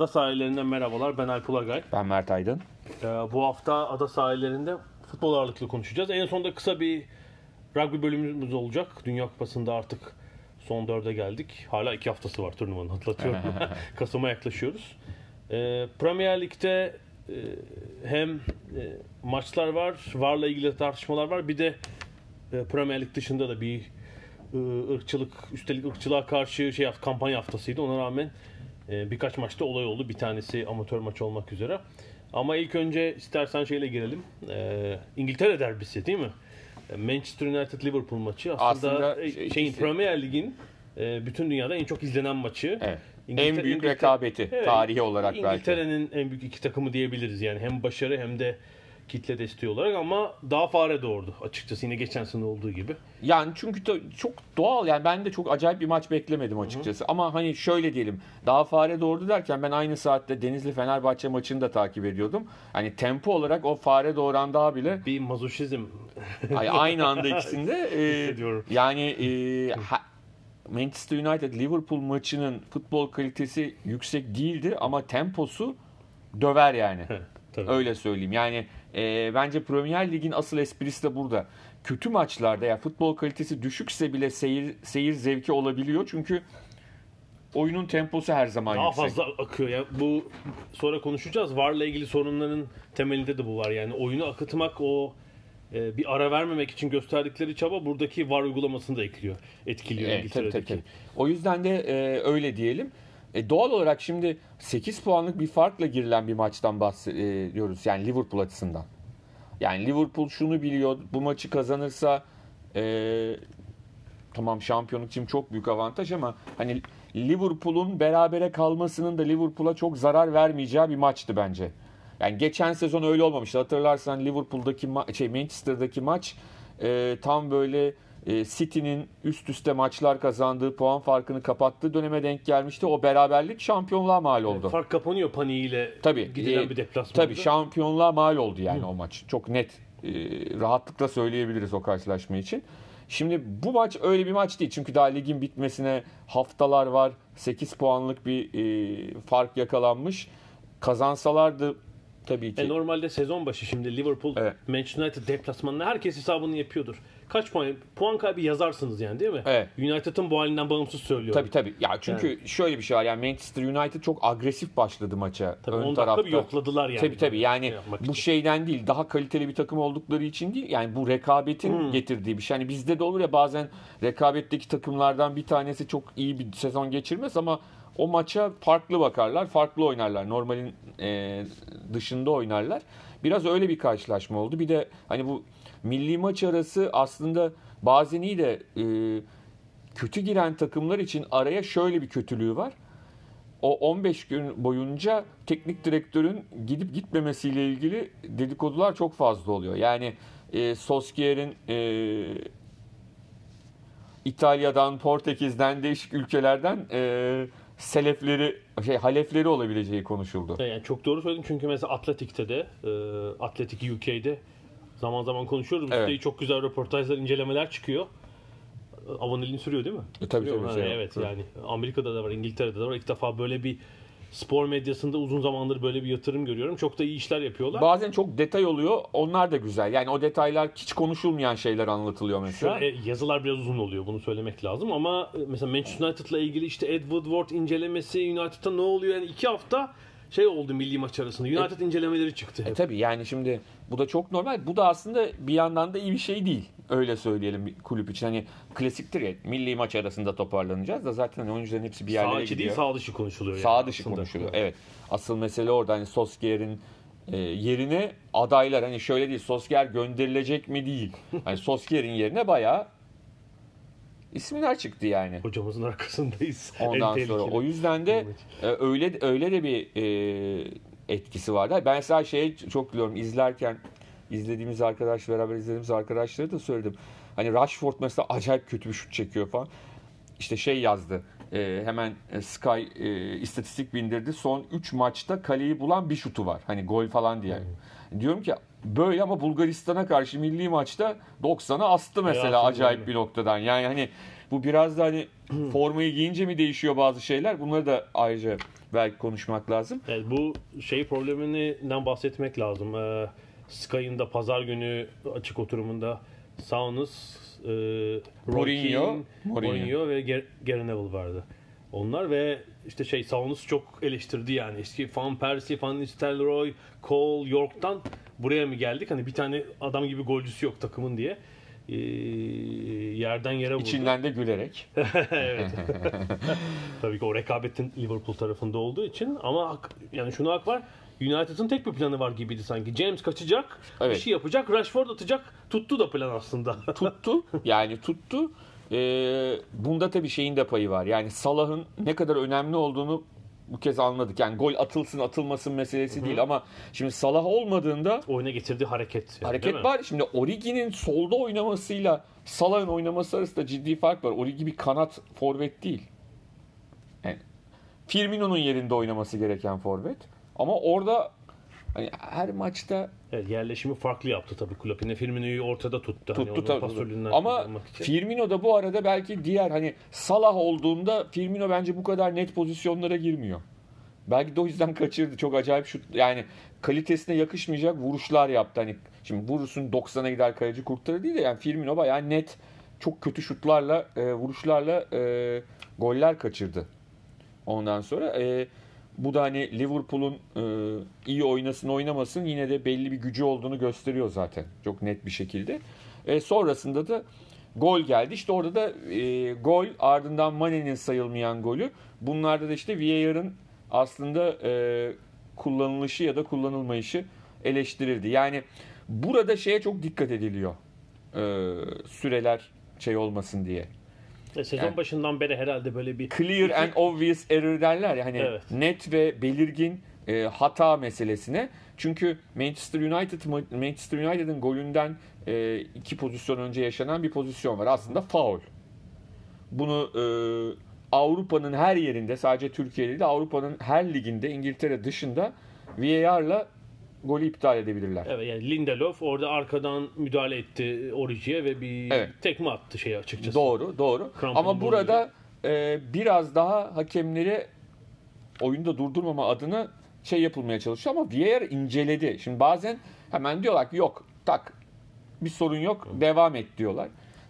Ada sahillerinden merhabalar. Ben Alp Ulagay. Ben Mert Aydın. Ee, bu hafta ada sahillerinde futbol ağırlıklı konuşacağız. En sonunda kısa bir rugby bölümümüz olacak. Dünya Kupası'nda artık son dörde geldik. Hala iki haftası var turnuvanın hatırlatıyorum. Kasım'a yaklaşıyoruz. Ee, Premier Lig'de e, hem e, maçlar var, VAR'la ilgili tartışmalar var. Bir de e, Premier Lig dışında da bir e, ırkçılık, üstelik ırkçılığa karşı şey kampanya haftasıydı. Ona rağmen e, birkaç maçta olay oldu. Bir tanesi amatör maç olmak üzere. Ama ilk önce istersen şeyle girelim. E, İngiltere derbisi değil mi? E, Manchester United Liverpool maçı aslında, Aslında e, şey- şeyin ikisi- Premier Lig'in e, bütün dünyada en çok izlenen maçı. Evet. İngiltere- en büyük İngiltere- rekabeti Evet, tarihi olarak belki. İngiltere'nin en büyük iki takımı diyebiliriz yani. Hem başarı hem de kitle desteği olarak ama daha fare doğurdu açıkçası yine geçen sene olduğu gibi. Yani çünkü de çok doğal yani ben de çok acayip bir maç beklemedim açıkçası. Ama hani şöyle diyelim daha fare doğurdu derken ben aynı saatte Denizli Fenerbahçe maçını da takip ediyordum. Hani tempo olarak o fare doğuran daha bile Bir mazoşizm ay- aynı anda ikisinde e, yani e, ha- Manchester United Liverpool maçının futbol kalitesi yüksek değildi ama temposu döver yani. Öyle söyleyeyim. Yani e, bence Premier Lig'in asıl esprisi de burada. Kötü maçlarda ya futbol kalitesi düşükse bile seyir seyir zevki olabiliyor. Çünkü oyunun temposu her zaman daha yüksek. fazla akıyor. Yani bu sonra konuşacağız. VAR'la ilgili sorunların temelinde de bu var. Yani oyunu akıtmak o e, bir ara vermemek için gösterdikleri çaba buradaki VAR uygulamasını da ekliyor. Etkiliyor Evet, tabii, tabii. O yüzden de e, öyle diyelim. E, doğal olarak şimdi 8 puanlık bir farkla girilen bir maçtan bahsediyoruz. Yani Liverpool açısından. Yani Liverpool şunu biliyor. Bu maçı kazanırsa e, tamam şampiyonluk için çok büyük avantaj ama hani Liverpool'un berabere kalmasının da Liverpool'a çok zarar vermeyeceği bir maçtı bence. Yani geçen sezon öyle olmamıştı. Hatırlarsan Liverpool'daki ma- şey Manchester'daki maç e, tam böyle e, City'nin üst üste maçlar kazandığı, puan farkını kapattığı döneme denk gelmişti. O beraberlik şampiyonluğa mal oldu. Fark kapanıyor paniğiyle Tabii. gidilen e, bir deplasmanda. Tabii şampiyonluğa mal oldu yani o maç. Çok net e, rahatlıkla söyleyebiliriz o karşılaşma için. Şimdi bu maç öyle bir maç değil. Çünkü daha ligin bitmesine haftalar var. 8 puanlık bir e, fark yakalanmış. Kazansalardı tabii ki. E normalde sezon başı şimdi Liverpool, Evet. Manchester United deplasmanında herkes hesabını yapıyordur. Kaç puan? Puan kaybı yazarsınız yani değil mi? Evet. United'ın bu halinden bağımsız söylüyorum. Tabii tabii. Ya çünkü şöyle bir şey var. Yani Manchester United çok agresif başladı maça. Tabii ön 10 dakika tarafta. bir yokladılar yani. Tabii tabii. Yani Şey bu için. şeyden değil, daha kaliteli bir takım oldukları için değil. Yani bu rekabetin Hmm. getirdiği bir şey. Hani bizde de olur ya bazen rekabetteki takımlardan bir tanesi çok iyi bir sezon geçirmez ama o maça farklı bakarlar, farklı oynarlar. Normalin e, dışında oynarlar. Biraz öyle bir karşılaşma oldu. Bir de hani bu milli maç arası aslında bazen iyi de e, kötü giren takımlar için araya şöyle bir kötülüğü var. O 15 gün boyunca teknik direktörün gidip gitmemesiyle ilgili dedikodular çok fazla oluyor. Yani e, Solskjaer'in e, İtalya'dan, Portekiz'den, değişik ülkelerden e, selefleri, şey halefleri olabileceği konuşuldu. Yani çok doğru söyledin çünkü mesela Atletik'te de, e, Atletik UK'de zaman zaman konuşuyoruz. Evet. Üstelik çok güzel röportajlar, incelemeler çıkıyor. Aboneliğini sürüyor değil mi? E, tabii, Sürüyor. tabii, Ha, şey, evet yani Amerika'da da var, İngiltere'de de var. İlk defa böyle bir spor medyasında uzun zamandır böyle bir yatırım görüyorum. Çok da iyi işler yapıyorlar. Bazen çok detay oluyor. Onlar da güzel. Yani o detaylar hiç konuşulmayan şeyler anlatılıyor mesela. Şöyle, yazılar biraz uzun oluyor bunu söylemek lazım ama e, mesela Manchester United'la ilgili işte Ed Woodward incelemesi United'da ne oluyor yani iki hafta şey oldu milli maç arasında. United incelemeleri çıktı E hep. tabii yani şimdi bu da çok normal. Bu da aslında bir yandan da iyi bir şey değil. Öyle söyleyelim kulüp için. Hani klasiktir ya milli maç arasında toparlanacağız da zaten hani oyuncuların hepsi bir yerlere Sağ gidiyor. değil sağ dışı konuşuluyor. yani Sağ dışı aslında. konuşuluyor. Evet. Asıl mesele orada hani Solskjaer'in e, yerine adaylar hani şöyle değil Solskjaer gönderilecek mi değil. Hani Solskjaer'in yerine bayağı isimler çıktı yani. Hocamızın arkasındayız. En Ondan sonra tehlikeli. o yüzden de e, öyle öyle de bir e, etkisi vardı. Ben mesela şeyi çok biliyorum izlerken izlediğimiz arkadaş beraber izlediğimiz arkadaşları da söyledim. Hani Rashford mesela acayip kötü bir şut çekiyor falan. İşte şey yazdı. e, hemen e, Sky e, istatistik bindirdi. Son 3 maçta kaleyi bulan bir şutu var. Hani gol falan diye. Diyorum ki böyle ama Bulgaristan'a karşı milli maçta 90'a astı mesela Hayatım acayip bir noktadan. Yani hani bu biraz da hani formayı giyince mi değişiyor bazı şeyler? Bunları da ayrıca belki konuşmak lazım. Evet, bu şey probleminden bahsetmek lazım. Ee, Sky'ın da pazar günü açık oturumunda Saunas, e, Mourinho, Mourinho. Mourinho ve Ger- Gary Neville vardı. Onlar ve işte şey Saunas çok eleştirdi yani. Eski Van Persie, Van Nistelrooy, Cole, York'tan buraya mı geldik? Hani bir tane adam gibi golcüsü yok takımın diye. Ee, yerden yere vurdu. İçinden de gülerek. evet. Tabii ki o rekabetin Liverpool tarafında olduğu için ama hak- yani şunu hak var. United'ın tek bir planı var gibiydi sanki. James kaçacak, Evet. bir şey yapacak, Rashford atacak. Tuttu da plan aslında. tuttu. Yani tuttu. Ee, bunda tabii şeyin de payı var. Yani Salah'ın ne kadar önemli olduğunu bu kez anladık. Yani gol atılsın atılmasın meselesi değil ama şimdi Salah olmadığında Oyuna getirdiği hareket. yani, hareket var. Şimdi Origi'nin solda oynamasıyla Salah'ın oynaması arasında ciddi fark var. Origi bir kanat forvet değil. Yani Firmino'nun yerinde oynaması gereken forvet. Ama orada hani her maçta Evet, yerleşimi farklı yaptı tabii Klopp. Yine Firmino'yu ortada tuttu. hani tuttu onun tabii. Ama. Firmino da bu arada belki diğer hani Salah olduğunda Firmino bence bu kadar net pozisyonlara girmiyor. Belki de o yüzden kaçırdı. Çok acayip şut yani kalitesine yakışmayacak vuruşlar yaptı. Hani şimdi vurursun 90'a gider kaleci kurtarır değil de yani Firmino bayağı net çok kötü şutlarla e, vuruşlarla e, goller kaçırdı. Ondan sonra e, bu da hani Liverpool'un e, iyi oynasın oynamasın yine de belli bir gücü olduğunu gösteriyor zaten. Çok net bir şekilde. E, sonrasında da gol geldi. İşte orada da e, gol ardından Mane'nin sayılmayan golü. Bunlarda da işte VAR'ın aslında e, kullanılışı ya da kullanılmayışı eleştirildi. Yani burada şeye çok dikkat ediliyor. E, süreler şey olmasın diye. E, sezon yani- başından beri herhalde böyle bir Clear and obvious error derler ya hani Evet. net ve belirgin e, hata meselesine. Çünkü Manchester United Manchester United'ın golünden e, iki pozisyon önce yaşanan bir pozisyon var. Aslında faul. Bunu e, Avrupa'nın her yerinde sadece Türkiye'de değil Avrupa'nın her liginde İngiltere dışında VAR'la golü iptal edebilirler. Evet yani Lindelof orada arkadan müdahale etti Origi'ye ve bir Evet. tekme attı şey açıkçası. Doğru, doğru. Kramponu Ama burada e, biraz daha hakemleri oyunda durdurmama adına şey yapılmaya çalışıyor ama VAR inceledi. Şimdi bazen hemen diyorlar ki yok tak bir sorun yok devam et diyorlar.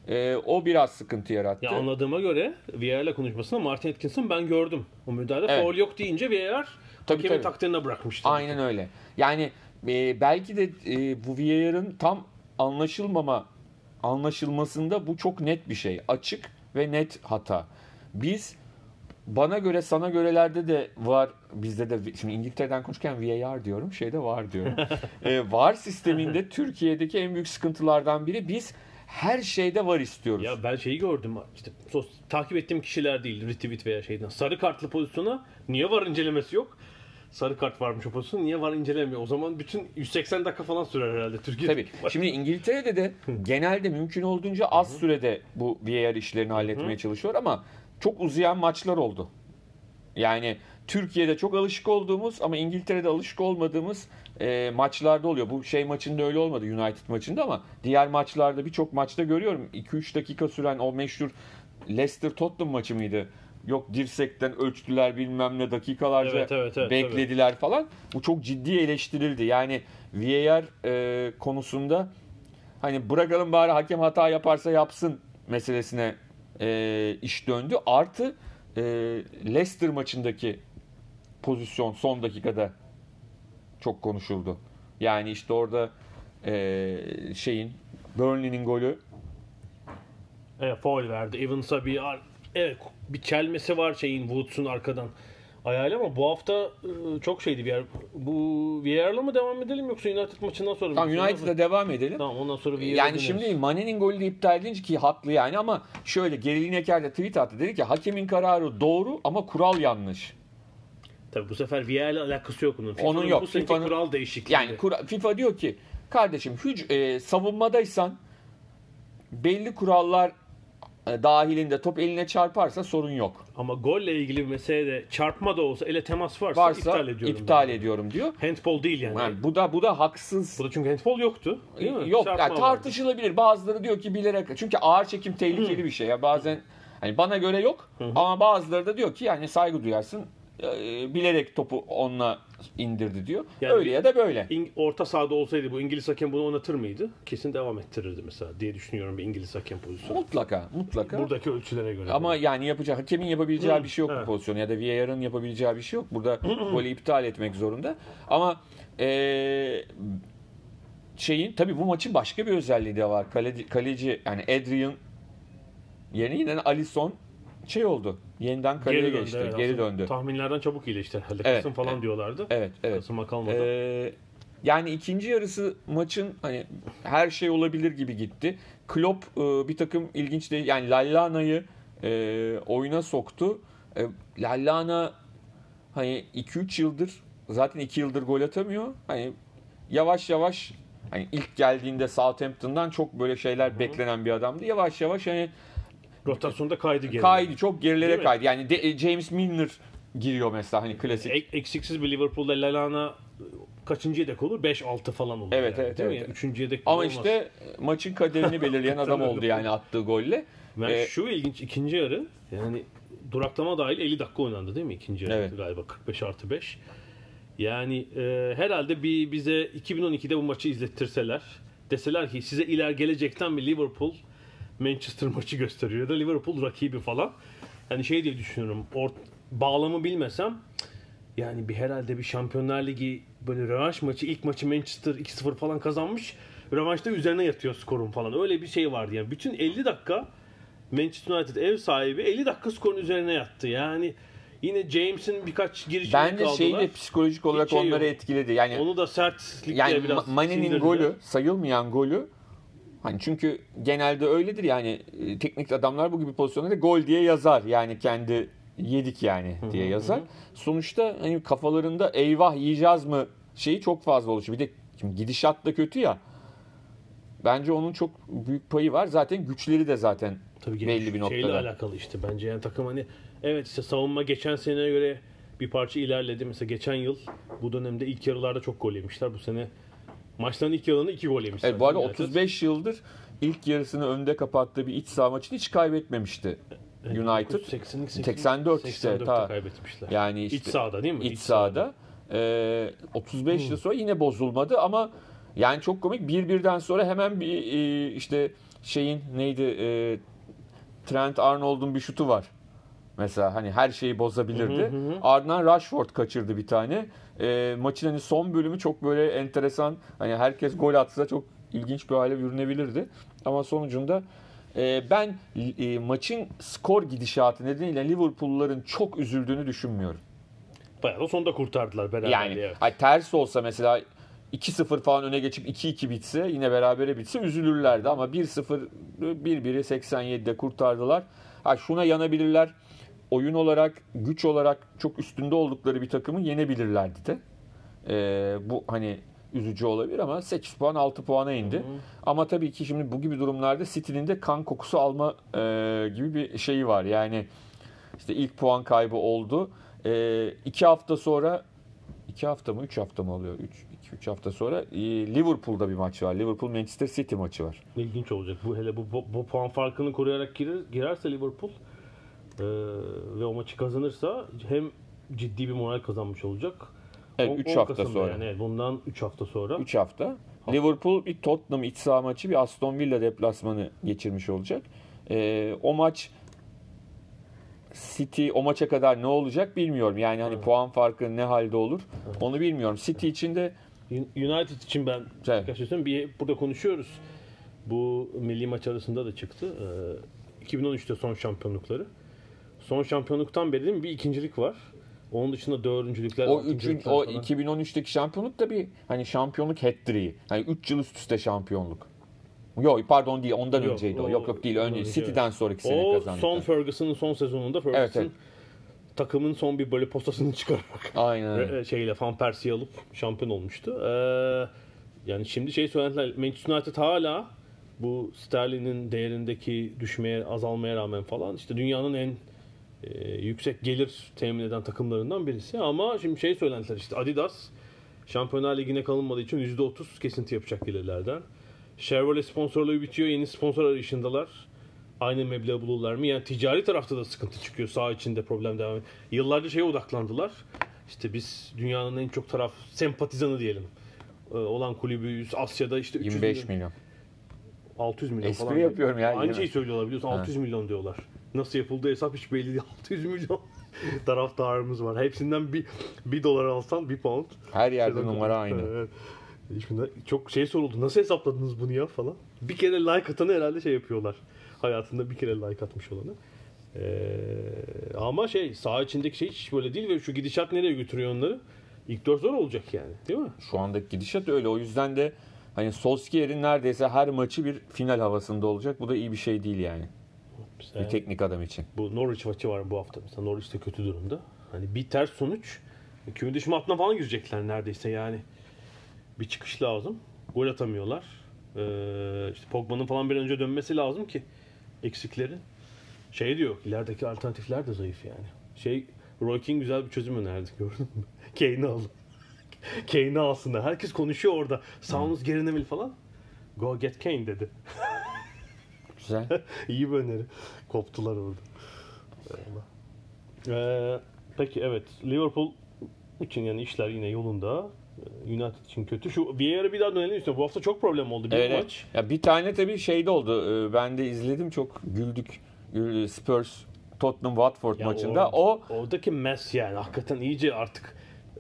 E, o biraz sıkıntı yarattı. Ya anladığıma göre VAR'la konuşmasında Martin Atkinson ben gördüm. O müdahale Evet. faul yok deyince VAR Tabii, hakemin tabii. takdirine bırakmıştı. Aynen öyle. Yani e, belki de e, bu VAR'ın tam anlaşılmama anlaşılmasında bu çok net bir şey. Açık ve net hata. Biz bana göre sana görelerde de var bizde de şimdi İngiltere'den konuşurken VAR diyorum şeyde var diyorum. e, var sisteminde Türkiye'deki en büyük sıkıntılardan biri biz her şeyde var istiyoruz. Ya ben şeyi gördüm işte sos, takip ettiğim kişiler değil retweet veya şeyden. Sarı kartlı pozisyona niye var incelemesi yok? Sarı kart varmış o pozisyon niye var incelemiyor? O zaman bütün 180 dakika falan sürer herhalde Türkiye'de. Tabii. Şimdi İngiltere'de de genelde mümkün olduğunca az sürede bu VAR işlerini halletmeye çalışıyor ama çok uzayan maçlar oldu. Yani Türkiye'de çok alışık olduğumuz ama İngiltere'de alışık olmadığımız e, maçlarda oluyor. Bu şey maçında öyle olmadı United maçında ama diğer maçlarda birçok maçta görüyorum. 2-3 dakika süren o meşhur Leicester Tottenham maçı mıydı? Yok dirsekten ölçtüler bilmem ne dakikalarca Evet, evet, evet, beklediler falan. Bu çok ciddi eleştirildi. Yani VAR e, konusunda hani bırakalım bari hakem hata yaparsa yapsın meselesine e, iş döndü. Artı e, Leicester maçındaki pozisyon son dakikada çok konuşuldu. Yani işte orada e, şeyin Burnley'nin golü Evet, foul verdi. Evans'a bir evet bir çelmesi var şeyin Woods'un arkadan ayağıyla ama bu hafta e, çok şeydi bir yer. Bu VAR'la mı devam edelim yoksa United maçından sonra mı? Tamam United'la devam edelim. Tamam ondan sonra VAR'a Yani döneriz. şimdi Mane'nin golü de iptal edince ki haklı yani ama şöyle Geri Lineker de tweet attı. Dedi ki hakemin kararı doğru ama kural yanlış. Tabii bu sefer VAR ile alakası yok bunun. Onun yok. Bu seneki FIFA'nın- kural değişikliği. Yani kura- FIFA diyor ki kardeşim hüc- e, savunmadaysan belli kurallar dahilinde top eline çarparsa sorun yok. Ama golle ilgili bir mesele de çarpma da olsa ele temas varsa, Varsa iptal ediyorum. iptal ben. ediyorum diyor. Handball değil yani. Yani bu da bu da haksız. Bu da çünkü handball yoktu. Değil mi? Yok Çarpma yani vardı. tartışılabilir. Bazıları diyor ki bilerek. Çünkü ağır çekim tehlikeli bir şey ya. Bazen hani bana göre yok ama bazıları da diyor ki yani saygı duyarsın. e, bilerek topu onunla indirdi diyor. Yani Öyle ya da böyle. İng- orta sahada olsaydı bu İngiliz hakem bunu oynatır mıydı? Kesin devam ettirirdi mesela diye düşünüyorum bir İngiliz hakem pozisyonu. Mutlaka, mutlaka. Buradaki ölçülere göre. Ama yani yapacak hakemin yapabileceği Hı, bir şey yok bu evet. pozisyonu ya da VAR'ın yapabileceği bir şey yok. Burada golü iptal etmek zorunda. Ama eee şeyin tabii bu maçın başka bir özelliği de var. Kaleci, kaleci yani Adrian yerine yine Alisson şey oldu. Yeniden kaleye geri döndü. geçti. evet. geri döndü. Tahminlerden çabuk iyileşti herhalde. Evet, Kasım falan evet. diyorlardı. Evet, evet. Kasım'a kalmadan. Ee, yani ikinci yarısı maçın hani her şey olabilir gibi gitti. Klopp e, bir takım ilginç değil. Yani Lallana'yı e, oyuna soktu. E, Lallana hani 2-3 yıldır zaten 2 yıldır gol atamıyor. Hani yavaş yavaş hani ilk geldiğinde Southampton'dan çok böyle şeyler beklenen bir adamdı. Yavaş yavaş hani Rotasyonda kaydı geri. kaydı çok gerilere kaydı. Yani de- e, James Milner giriyor mesela hani klasik. Ek- eksiksiz bir Liverpool'da Lallana kaçıncı yedek olur? 5-6 falan olur. Evet, yani, evet, değil evet. Mi? Yani üçüncü yedek Ama olmaz. işte maçın kaderini belirleyen adam oldu yani attığı golle. Ben Ee, şu ilginç ikinci yarı yani duraklama dahil 50 dakika oynandı değil mi ikinci yarı Evet. galiba 45 artı 5. Yani e, herhalde bir bize 2012'de bu maçı izlettirseler deseler ki size iler gelecekten bir Liverpool Manchester maçı gösteriyor ya da Liverpool rakibi falan. Yani şey diye düşünüyorum. Ort bağlamı bilmesem yani bir herhalde bir Şampiyonlar Ligi böyle rövanş maçı ilk maçı Manchester 2-0 falan kazanmış. Rövanşta üzerine yatıyor skorun falan. Öyle bir şey vardı yani. Bütün 50 dakika Manchester United ev sahibi 50 dakika skorun üzerine yattı. Yani yine James'in birkaç girişinde Bence kaldılar. şey de psikolojik olarak Hiç şey onları yok. etkiledi. Yani Onu da sertlikle yani biraz Ma- Mane'nin golü sayılmayan golü hani çünkü genelde öyledir yani e, teknik adamlar bu gibi pozisyonlarda gol diye yazar. Yani kendi yedik yani diye yazar. Sonuçta hani kafalarında eyvah yiyeceğiz mi şeyi çok fazla oluşuyor. Bir de şimdi gidişat da kötü ya. Bence onun çok büyük payı var. Zaten güçleri de zaten Tabii belli bir Şeyle noktada. alakalı işte bence yani takım hani evet işte savunma geçen seneye göre bir parça ilerledi. Mesela geçen yıl bu dönemde ilk yarılarda çok gol yemişler. Bu sene maçların ilk yarılarında iki gol yemişler. Evet, bu arada United. 35 yıldır ilk yarısını önde kapattığı bir iç saha maçını hiç kaybetmemişti United. 80, 84 işte, ta- kaybetmişler. Yani işte İç sahada değil mi? İç sahada. Ee, 35 yıl sonra yine bozulmadı ama yani çok komik bir birden sonra hemen bir e, işte şeyin neydi e, Trent Arnold'un bir şutu var. Mesela hani her şeyi bozabilirdi. Ardından Rashford kaçırdı bir tane. E, maçın hani son bölümü çok böyle enteresan. Hani herkes gol atsa çok ilginç bir hale bürünebilirdi. Ama sonucunda e, ben e, maçın skor gidişatı nedeniyle Liverpool'ların çok üzüldüğünü düşünmüyorum. Bayağı da sonunda kurtardılar beraber. Yani evet. ay, ters olsa mesela 2-0 falan öne geçip 2-2 bitse yine berabere bitse üzülürlerdi ama 1-0 1-1'i 87'de kurtardılar. Ha şuna yanabilirler. Oyun olarak, güç olarak çok üstünde oldukları bir takımı yenebilirlerdi de. Ee, bu hani üzücü olabilir ama 8 puan 6 puana indi. Ama tabii ki şimdi bu gibi durumlarda City'nin de kan kokusu alma e, gibi bir şeyi var. Yani işte ilk puan kaybı oldu. E, iki hafta sonra iki hafta mı üç hafta mı oluyor? Üç, iki, üç hafta sonra e, Liverpool'da bir maç var. Liverpool Manchester City maçı var. İlginç olacak. Bu hele bu, bu, bu puan farkını koruyarak girer, girerse Liverpool Ee, ve o maçı kazanırsa hem ciddi bir moral kazanmış olacak. Evet, On- üç 10 hafta Kasım'da sonra. Yani, evet, bundan 3 hafta sonra. 3 hafta. Liverpool bir Tottenham iç saha maçı bir Aston Villa deplasmanı geçirmiş olacak. Ee, o maç City o maça kadar ne olacak bilmiyorum. Yani hani puan farkı ne halde olur onu bilmiyorum. City için de United için ben Evet. birkaç şey. Bir, burada konuşuyoruz. Bu milli maç arasında da çıktı. Ee, 2013'te son şampiyonlukları. Son şampiyonluktan beri değil mi? bir ikincilik var. Onun dışında dördüncülükler, o üçün, o falan. 2013'teki şampiyonluk da bir hani şampiyonluk hat-trick'i. Hani 3 yıl üst üste şampiyonluk. Yok pardon değil ondan Yok, önceydi o. o- Yok yok değil önce. önce, City'den evet. sonraki sene O kazandı. son Ferguson'ın son sezonunda Ferguson Evet, evet. takımın son bir böyle postasını çıkararak Aynen. öyle. e, şeyle Van Persie'yi alıp şampiyon olmuştu. Ee, yani şimdi şey söylediler Manchester United hala bu sterlinin değerindeki düşmeye azalmaya rağmen falan işte dünyanın en e, yüksek gelir temin eden takımlarından birisi ama şimdi şey söylentiler işte Adidas Şampiyonlar Ligi'ne kalınmadığı için %30 kesinti yapacak gelirlerden. Chevrolet sponsorluğu bitiyor. Yeni sponsor arayışındalar. Aynı meblağ bulurlar mı? Yani ticari tarafta da sıkıntı çıkıyor. Sağ içinde problem devam ediyor. Yıllarca şeye odaklandılar. İşte biz dünyanın en çok taraf sempatizanı diyelim. Ee, olan kulübüyüz. Asya'da işte 300 25 milyon, milyon. 600 milyon Espri falan. yapıyorum ya, Aynı şeyi söylüyorlar biliyorsun. 600 milyon diyorlar. Nasıl yapıldığı hesap hiç belli değil. 600 milyon taraftarımız var. Hepsinden bir, bir dolar alsan bir pound. Her yerde Şeyden- numara aynı. Evet. Şimdi çok şey soruldu. Nasıl hesapladınız bunu ya falan. Bir kere like atanı herhalde şey yapıyorlar. Hayatında bir kere like atmış olanı. Ee, ama şey sağ içindeki şey hiç böyle değil ve şu gidişat nereye götürüyor onları? İlk dört zor olacak yani değil mi? Şu andaki gidişat öyle. O yüzden de hani Solskjaer'in neredeyse her maçı bir final havasında olacak. Bu da iyi bir şey değil yani. Mesela Bir teknik adam için. bu Norwich maçı var bu hafta. Mesela Norwich de kötü durumda. Hani bir ters sonuç küme düşme hattına falan girecekler neredeyse yani. Bir çıkış lazım. Gol atamıyorlar. Ee, işte Pogba'nın falan bir önce dönmesi lazım ki eksikleri. Şey diyor, ilerideki alternatifler de zayıf yani. Şey, Roy Keane güzel bir çözüm önerdi gördün mü? Kane'i al. Kane'i alsınlar. Herkes konuşuyor orada. Sounds gerinemeli falan. Go get Kane dedi. Güzel. İyi bir öneri. Koptular orada. Ee, peki evet. Liverpool için yani işler yine yolunda. Ee, United için kötü. Şu yere bir daha dönelim istiyorum. Bu hafta çok problem oldu. Bir Evet. maç. Ya bir tane tabii şeyde oldu. Ee, Ben de izledim çok güldük. Gül- Spurs Tottenham Watford Ya maçında. O oradaki mess yani hakikaten iyice artık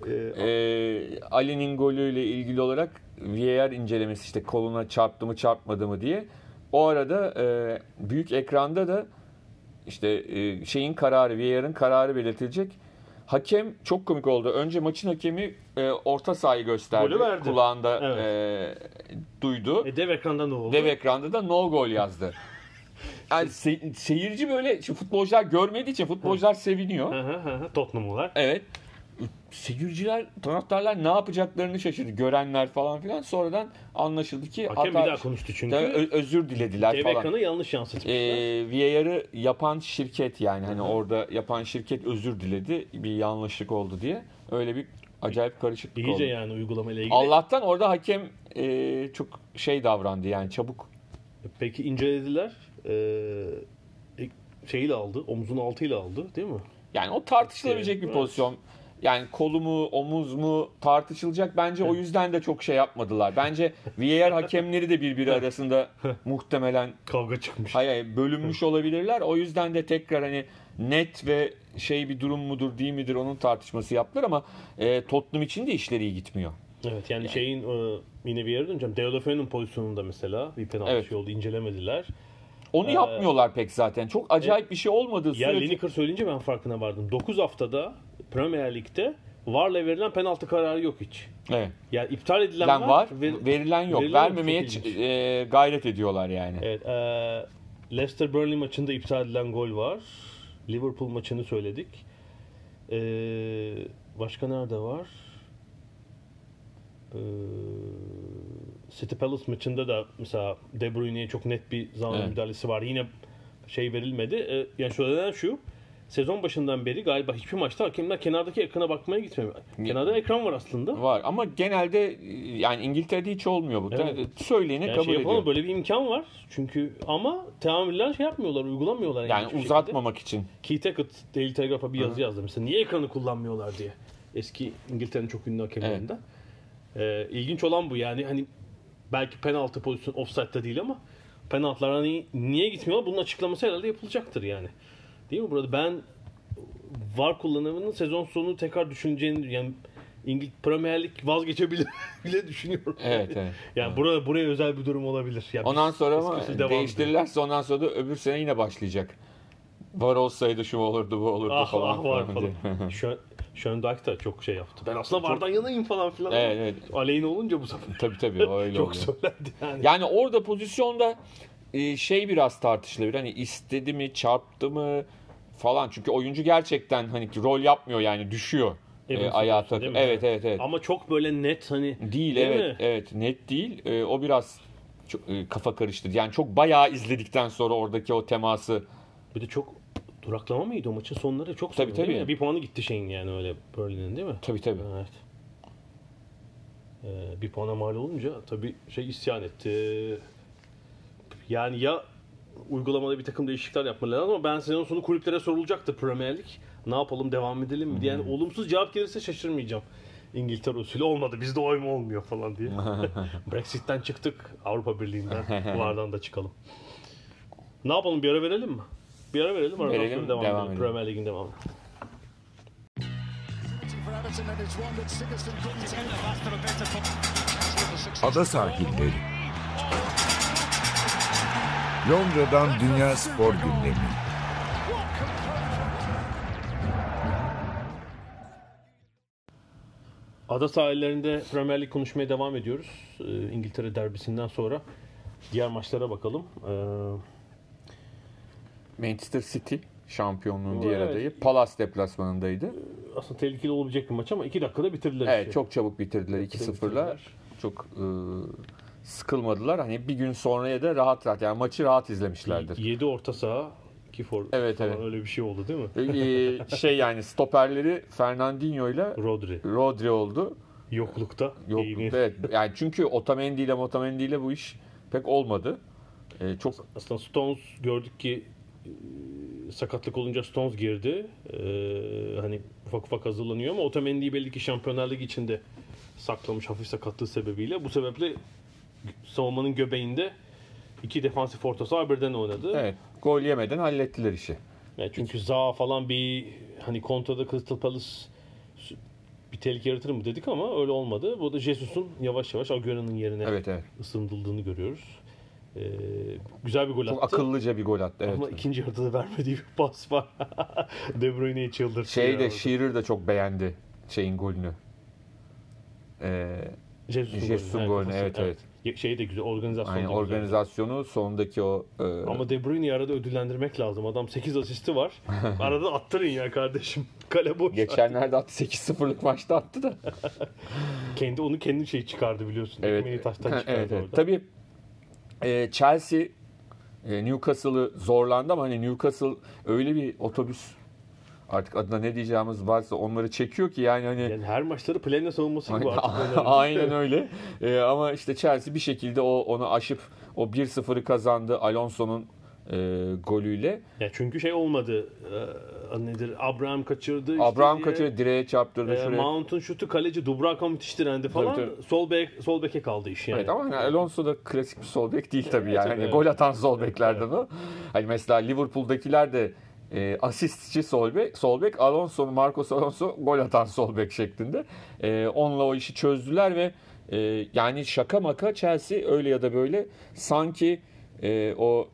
e, e, Ali'nin golüyle ilgili olarak VAR incelemesi işte koluna çarptı mı çarpmadı mı diye. O arada e, büyük ekranda da işte e, şeyin kararı VAR'ın kararı belirtilecek. Hakem çok komik oldu. Önce maçın hakemi e, orta sahayı gösterdi. Golü verdi. Kulağında Evet. e, duydu. e, dev ekranda ne oldu? Dev ekranda da no gol yazdı. Yani se- seyirci böyle şimdi futbolcular görmediği için futbolcular seviniyor. Tottenham'lılar. Evet. Seyirciler, taraftarlar ne yapacaklarını şaşırdı. Görenler falan filan. Sonradan anlaşıldı ki Hakem bir hata- daha konuştu çünkü. Tabii ö- özür dilediler Dev falan. ekranı yanlış yansıtmışlar. Ee, VAR'ı yapan şirket yani hani orada yapan şirket özür diledi. Bir yanlışlık oldu diye. Öyle bir acayip karışıklık İyice oldu. yani uygulamayla ilgili. Allah'tan orada hakem e, çok şey davrandı yani çabuk. Peki incelediler. Ee, şeyiyle aldı. Omzun altıyla aldı değil mi? Yani o tartışılabilecek bir Evet. pozisyon. Yani kolu mu, omuz mu tartışılacak. Bence o yüzden de çok şey yapmadılar. Bence VAR hakemleri de birbiri arasında muhtemelen Kavga çıkmış. hayır, bölünmüş olabilirler. O yüzden de tekrar hani net ve şey bir durum mudur değil midir onun tartışması yaptılar ama e, Tottenham için de işleri iyi gitmiyor. Evet yani, şeyin e, yine bir yere döneceğim. Deulofeu'nun pozisyonunda mesela bir penaltı Evet. şey oldu incelemediler. Onu Ee, yapmıyorlar pek zaten. Çok acayip bir şey olmadığı Ya sürece Lineker söyleyince ben farkına vardım. 9 haftada Premier Lig'de VAR'la verilen penaltı kararı yok hiç. evet. Yani iptal edilen Verilen var, ver- verilen yok. verilen Vermemeye e, gayret ediyorlar yani. Evet, e, Leicester Burnley maçında iptal edilen gol var. Liverpool maçını söyledik. E, başka nerede var? E, City Palace maçında da mesela De Bruyne'ye çok net bir zaman Evet. müdahalesi var. Yine şey verilmedi. E, yani söylenen şu. Sezon başından beri galiba hiçbir maçta hakemler kenardaki ekrana bakmaya gitmiyor. Kenarda ekran var aslında. Var ama genelde yani İngiltere'de hiç olmuyor bu. Evet. Söyleyeni Yani kabul şey yapalım, ediyor. böyle bir imkan var. Çünkü ama teamüller şey yapmıyorlar, uygulamıyorlar. Yani hiçbir uzatmamak için. şekilde. Keith Hackett Daily Telegraph'a bir yazı yazdı. Mesela niye ekranı kullanmıyorlar diye. Eski İngiltere'nin çok ünlü hakemlerinden. Ee, ilginç olan bu yani hani belki penaltı pozisyon offside'da değil ama penaltılar hani niye gitmiyorlar bunun açıklaması herhalde yapılacaktır yani. Değil mi burada? Ben VAR kullanımının sezon sonu tekrar düşüneceğini yani İngiliz Premier Lig vazgeçebilir bile düşünüyorum. Evet, evet. Yani burada buraya özel bir durum olabilir. Yani Ondan sonra ama değiştirirlerse ondan sonra da öbür sene yine başlayacak. Var olsaydı şu olurdu bu olurdu Ah falan. ah var falan falan. Şön, Schöndijk da çok şey yaptı. Ben aslında vardan yanayım falan filan. Evet, evet. Aleyhine olunca bu sefer Tabii tabii öyle çok oluyor. söylendi yani. Yani orada pozisyonda e, şey biraz tartışılabilir. Hani istedi mi, çarptı mı falan. Çünkü oyuncu gerçekten hani rol yapmıyor yani düşüyor e, Evans'ın ayağa mi? Evet evet evet. Ama çok böyle net hani Değil, Değil evet mi? evet net değil. E, o biraz çok, e, kafa karıştırdı. Yani çok bayağı izledikten sonra oradaki o teması bir de çok duraklama mıydı o maçın sonları çok Tabii, sonra tabii. Bir puanı gitti şeyin yani öyle Burnley'nin değil mi? tabii tabii. Evet. Ee, bir puana mal olunca tabii şey isyan etti. Yani ya uygulamada bir takım değişiklikler yapmaları lazım ama ben sezon sonu kulüplere sorulacaktı Premier Lig. Ne yapalım devam edelim mi diye. Yani olumsuz cevap gelirse şaşırmayacağım. İngiltere usulü olmadı bizde oy mu olmuyor falan diye. Brexit'ten çıktık Avrupa Birliği'nden. Vardan da çıkalım. Ne yapalım bir ara verelim mi? Bir ara verelim aradan Verelim, sonra devam, devam edelim. Premier Lig'in devamı. for Everton Londra'dan Dünya Spor Gündemi. Ada sahillerinde Premier Lig konuşmaya devam ediyoruz. Ee, İngiltere derbisinden sonra diğer maçlara bakalım. Ee, Manchester City şampiyonluğun diğer evet. adayı. Palace deplasmanındaydı. aslında tehlikeli olabilecek bir maç ama 2 dakikada bitirdiler. Evet işi. çok çabuk bitirdiler 2-0'la. Çok e, sıkılmadılar. Hani bir gün sonraya da rahat rahat yani maçı rahat izlemişlerdir. 7 orta saha 2 for Evet, falan evet. öyle bir şey oldu değil mi? E, şey yani stoperleri Fernandinho ile Rodri Rodri oldu. yoklukta. Yok iyi. evet yani çünkü Otamendi ile Otamendi ile bu iş pek olmadı. E, çok Aslında Stones gördük ki e, sakatlık olunca Stones girdi. Ee, hani ufak ufak hazırlanıyor ama Otamendi'yi belli ki Şampiyonlar Ligi içinde saklamış hafif sakatlığı sebebiyle. Bu sebeple savunmanın göbeğinde iki defansif orta saha birden oynadı. evet gol yemeden hallettiler işi. Yani çünkü Zaha falan bir hani kontrada Crystal Palace bir tehlike yaratır mı dedik ama öyle olmadı. Bu da Jesus'un yavaş yavaş Agüero'nun yerine Evet evet. ısındırıldığını görüyoruz. Ee, güzel bir gol Çok attı. akıllıca bir gol attı. Evet. Ama ikinci yarıda da vermediği bir pas var. De Bruyne'yi çıldırttı. Şey de. Shearer de çok beğendi şeyin golünü. Ee, Jesus'un, Jesus'un golü. golünü, kafası- evet, evet. Şey de güzel, organizasyon aynı da güzel. organizasyonu sonundaki o e, Ama De Bruyne'yi arada ödüllendirmek lazım. Adam 8 asisti var. arada attırın ya kardeşim. Kale boş. geçenlerde attı 8-0'lık maçta attı da. Kendi onu kendi şey çıkardı biliyorsun. Evet. Ekmeğini taştan çıkardı evet, evet. orada. Tabii e, Chelsea e, Newcastle'ı zorlandı ama hani Newcastle öyle bir otobüs artık adına ne diyeceğimiz varsa onları çekiyor ki yani hani Yani her maçları Plane savunması gibi artık. Aynen öyle. Ee, ama işte Chelsea bir şekilde o onu aşıp o 1-0'ı kazandı Alonso'nun e, golüyle. Ya çünkü şey olmadı. Ee, nedir? Abraham kaçırdı. işte Abraham diye. kaçırdı, direğe çarptırdı Ee, şuraya. Mount'un şutu kaleci Dubravka müthiş direndi falan. Tabii, Sol bek sol beke kaldı iş yani. Evet ama hani Alonso da klasik bir sol bek değil tabii yani. tabii, Hani evet. Gol atan sol beklerden o. Hani mesela Liverpool'dakiler de e, asistçi sol bek, sol bek Alonso, Marcos Alonso gol atan sol bek şeklinde. E, onunla o işi çözdüler ve e, yani şaka maka Chelsea öyle ya da böyle sanki e, o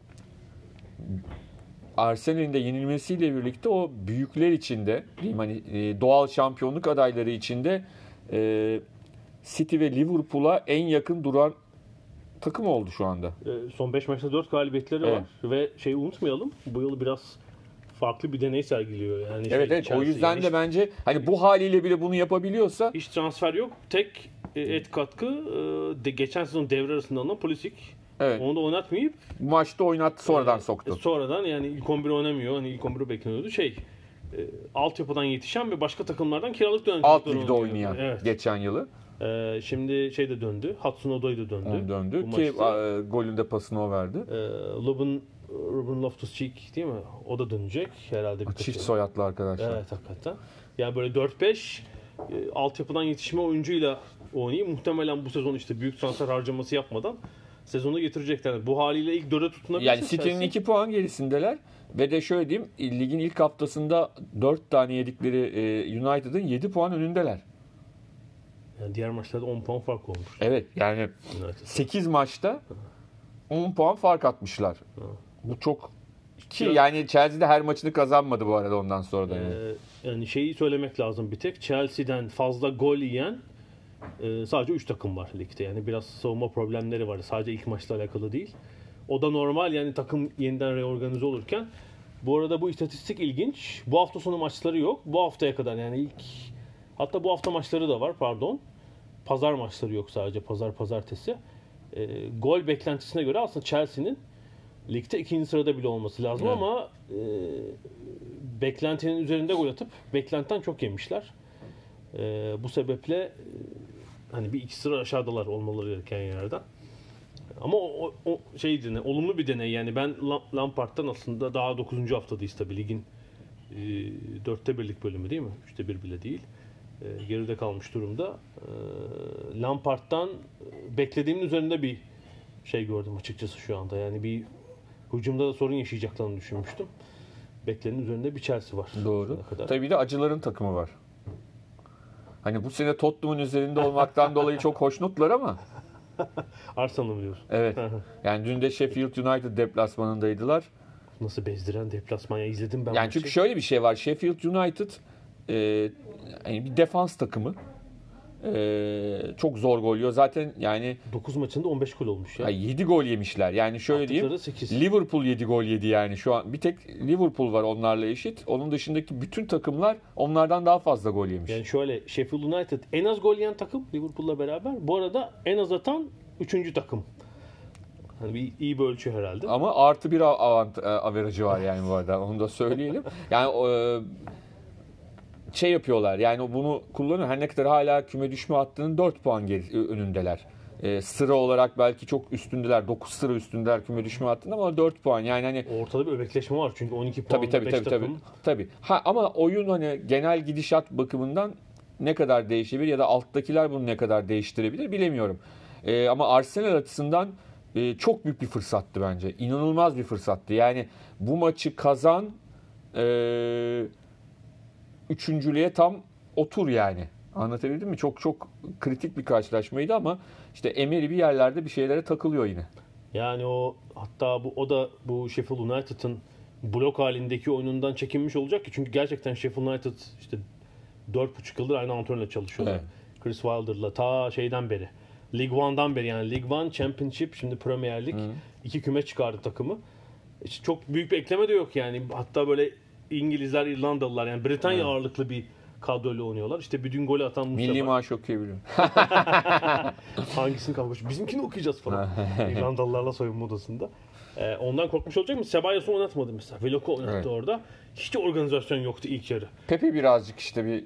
Arsenal'in de yenilmesiyle birlikte o büyükler içinde, hani e, doğal şampiyonluk adayları içinde e, City ve Liverpool'a en yakın duran takım oldu şu anda. Ee, son 5 maçta 4 galibiyetleri Evet. var ve şey unutmayalım. Bu yıl biraz farklı bir deney sergiliyor. Yani şey, Evet evet o Chelsea yüzden yani de bence hani bu haliyle bile bunu yapabiliyorsa hiç, hiç transfer yok. Tek e, et katkı e, de, geçen sezon devre arasında alınan Pulisic. evet Onu da oynatmayıp maçta oynattı sonradan e, soktu. sonradan yani ilk 11 oynamıyor. Hani ilk 11'i bekleniyordu. Şey e, altyapıdan yetişen ve başka takımlardan kiralık dönen Alt ligde oynayan Evet. geçen yılı E, şimdi şey de döndü. Hudson Odoi de döndü. onu döndü ki maçta. e, golünde pasını o verdi. E, Ruben, Ruben Loftus-Cheek değil mi? O da dönecek herhalde. birkaç Çift soyadlı arkadaşlar. Evet hakikaten. Yani böyle 4-5 e, altyapıdan yetişme oyuncuyla oynayıp muhtemelen bu sezon işte büyük transfer harcaması yapmadan sezonu getirecekler. Bu haliyle ilk 4'e tutunabilirse Yani City'nin Chelsea- 2 puan gerisindeler ve de şöyle diyeyim ligin ilk haftasında 4 tane yedikleri e, United'ın 7 puan önündeler. yani diğer maçlarda 10 puan fark olmuş. Evet yani United. 8 maçta 10 puan fark atmışlar. Bu çok ki yani Chelsea'de her maçını kazanmadı bu arada ondan sonra da. yani. Ee, yani şeyi söylemek lazım bir tek. Chelsea'den fazla gol yiyen e, sadece 3 takım var ligde. Yani biraz savunma problemleri var. Sadece ilk maçla alakalı değil. O da normal yani takım yeniden reorganize olurken. Bu arada bu istatistik ilginç. Bu hafta sonu maçları yok. Bu haftaya kadar yani ilk hatta bu hafta maçları da var pardon. Pazar maçları yok sadece pazar pazartesi. E, gol beklentisine göre aslında Chelsea'nin ligde ikinci sırada bile olması lazım Evet. ama e, beklentinin üzerinde gol atıp beklentiden çok yemişler. E, bu sebeple e, hani bir iki sıra aşağıdalar olmaları gereken yerden. Ama o, o, şey deney, olumlu bir deney yani ben Lam- Lampard'dan aslında daha 9. haftadayız tabii ligin e, dörtte birlik bölümü değil mi? Üçte bir bile değil. E, geride kalmış durumda. E, Lampard'dan e, beklediğimin üzerinde bir şey gördüm açıkçası şu anda. Yani bir hücumda da sorun yaşayacaklarını düşünmüştüm. Beklenenin üzerinde bir Chelsea var. Doğru. Kadar. Tabii de acıların takımı var. Hani bu sene Tottenham'ın üzerinde olmaktan dolayı çok hoşnutlar ama Arsenal'ı biliyorsun. evet. Yani dün de Sheffield United deplasmanındaydılar. Nasıl bezdiren deplasman ya izledim ben Yani çünkü şöyle bir şey var. Sheffield United e, yani bir defans takımı. E, çok zor gol yiyor. Zaten yani 9 maçında 15 gol olmuş ya. 7 gol yemişler. Yani şöyle diyeyim. Attıkları 8. Liverpool 7 gol yedi yani şu an. Bir tek Liverpool var onlarla eşit. Onun dışındaki bütün takımlar onlardan daha fazla gol yemiş. Yani şöyle Sheffield United en az gol yiyen takım Liverpool'la beraber. Bu arada en az atan 3. takım. Hani bir iyi bir ölçü herhalde. Ama artı bir avant e, averajı var yani bu arada. Onu da söyleyelim. Yani e, şey yapıyorlar. Yani bunu kullanıyor. Her ne kadar hala küme düşme hattının 4 puan geri, önündeler. E, sıra olarak belki çok üstündeler. 9 sıra üstündeler küme düşme hattında ama 4 puan. Yani hani Ortada bir öbekleşme var çünkü 12 puan Tabii tabii 5 tabii tabii. takım. Tabii. Ha ama oyun hani genel gidişat bakımından ne kadar değişebilir ya da alttakiler bunu ne kadar değiştirebilir bilemiyorum. Ee, ama Arsenal açısından e, çok büyük bir fırsattı bence. İnanılmaz bir fırsattı. Yani bu maçı kazan e, üçüncülüğe tam otur yani. Anlatabildim mi? Çok çok kritik bir karşılaşmaydı ama işte Emery bir yerlerde bir şeylere takılıyor yine. Yani o hatta bu o da bu Sheffield United'ın blok halindeki oyunundan çekinmiş olacak ki çünkü gerçekten Sheffield United işte 4,5 yıldır aynı antrenörle çalışıyorlar. Evet. Chris Wilder'la ta şeyden beri. League One'dan beri yani League One, Championship, şimdi Premier Lig iki küme çıkardı takımı. İşte çok büyük bir ekleme de yok yani. Hatta böyle İngilizler, İrlandalılar yani Britanya ağırlıklı bir kadroyla oynuyorlar. İşte bütün golü atan Mustafa. Milli maaş okuyabilirim. Hangisini kavga Bizimkini okuyacağız falan. İrlandalılarla soyunma odasında. Ee, ondan korkmuş olacak mı? Sebayos'u oynatmadı mesela. Veloko oynattı Evet. orada. Hiç organizasyon yoktu ilk yarı. Pepe birazcık işte bir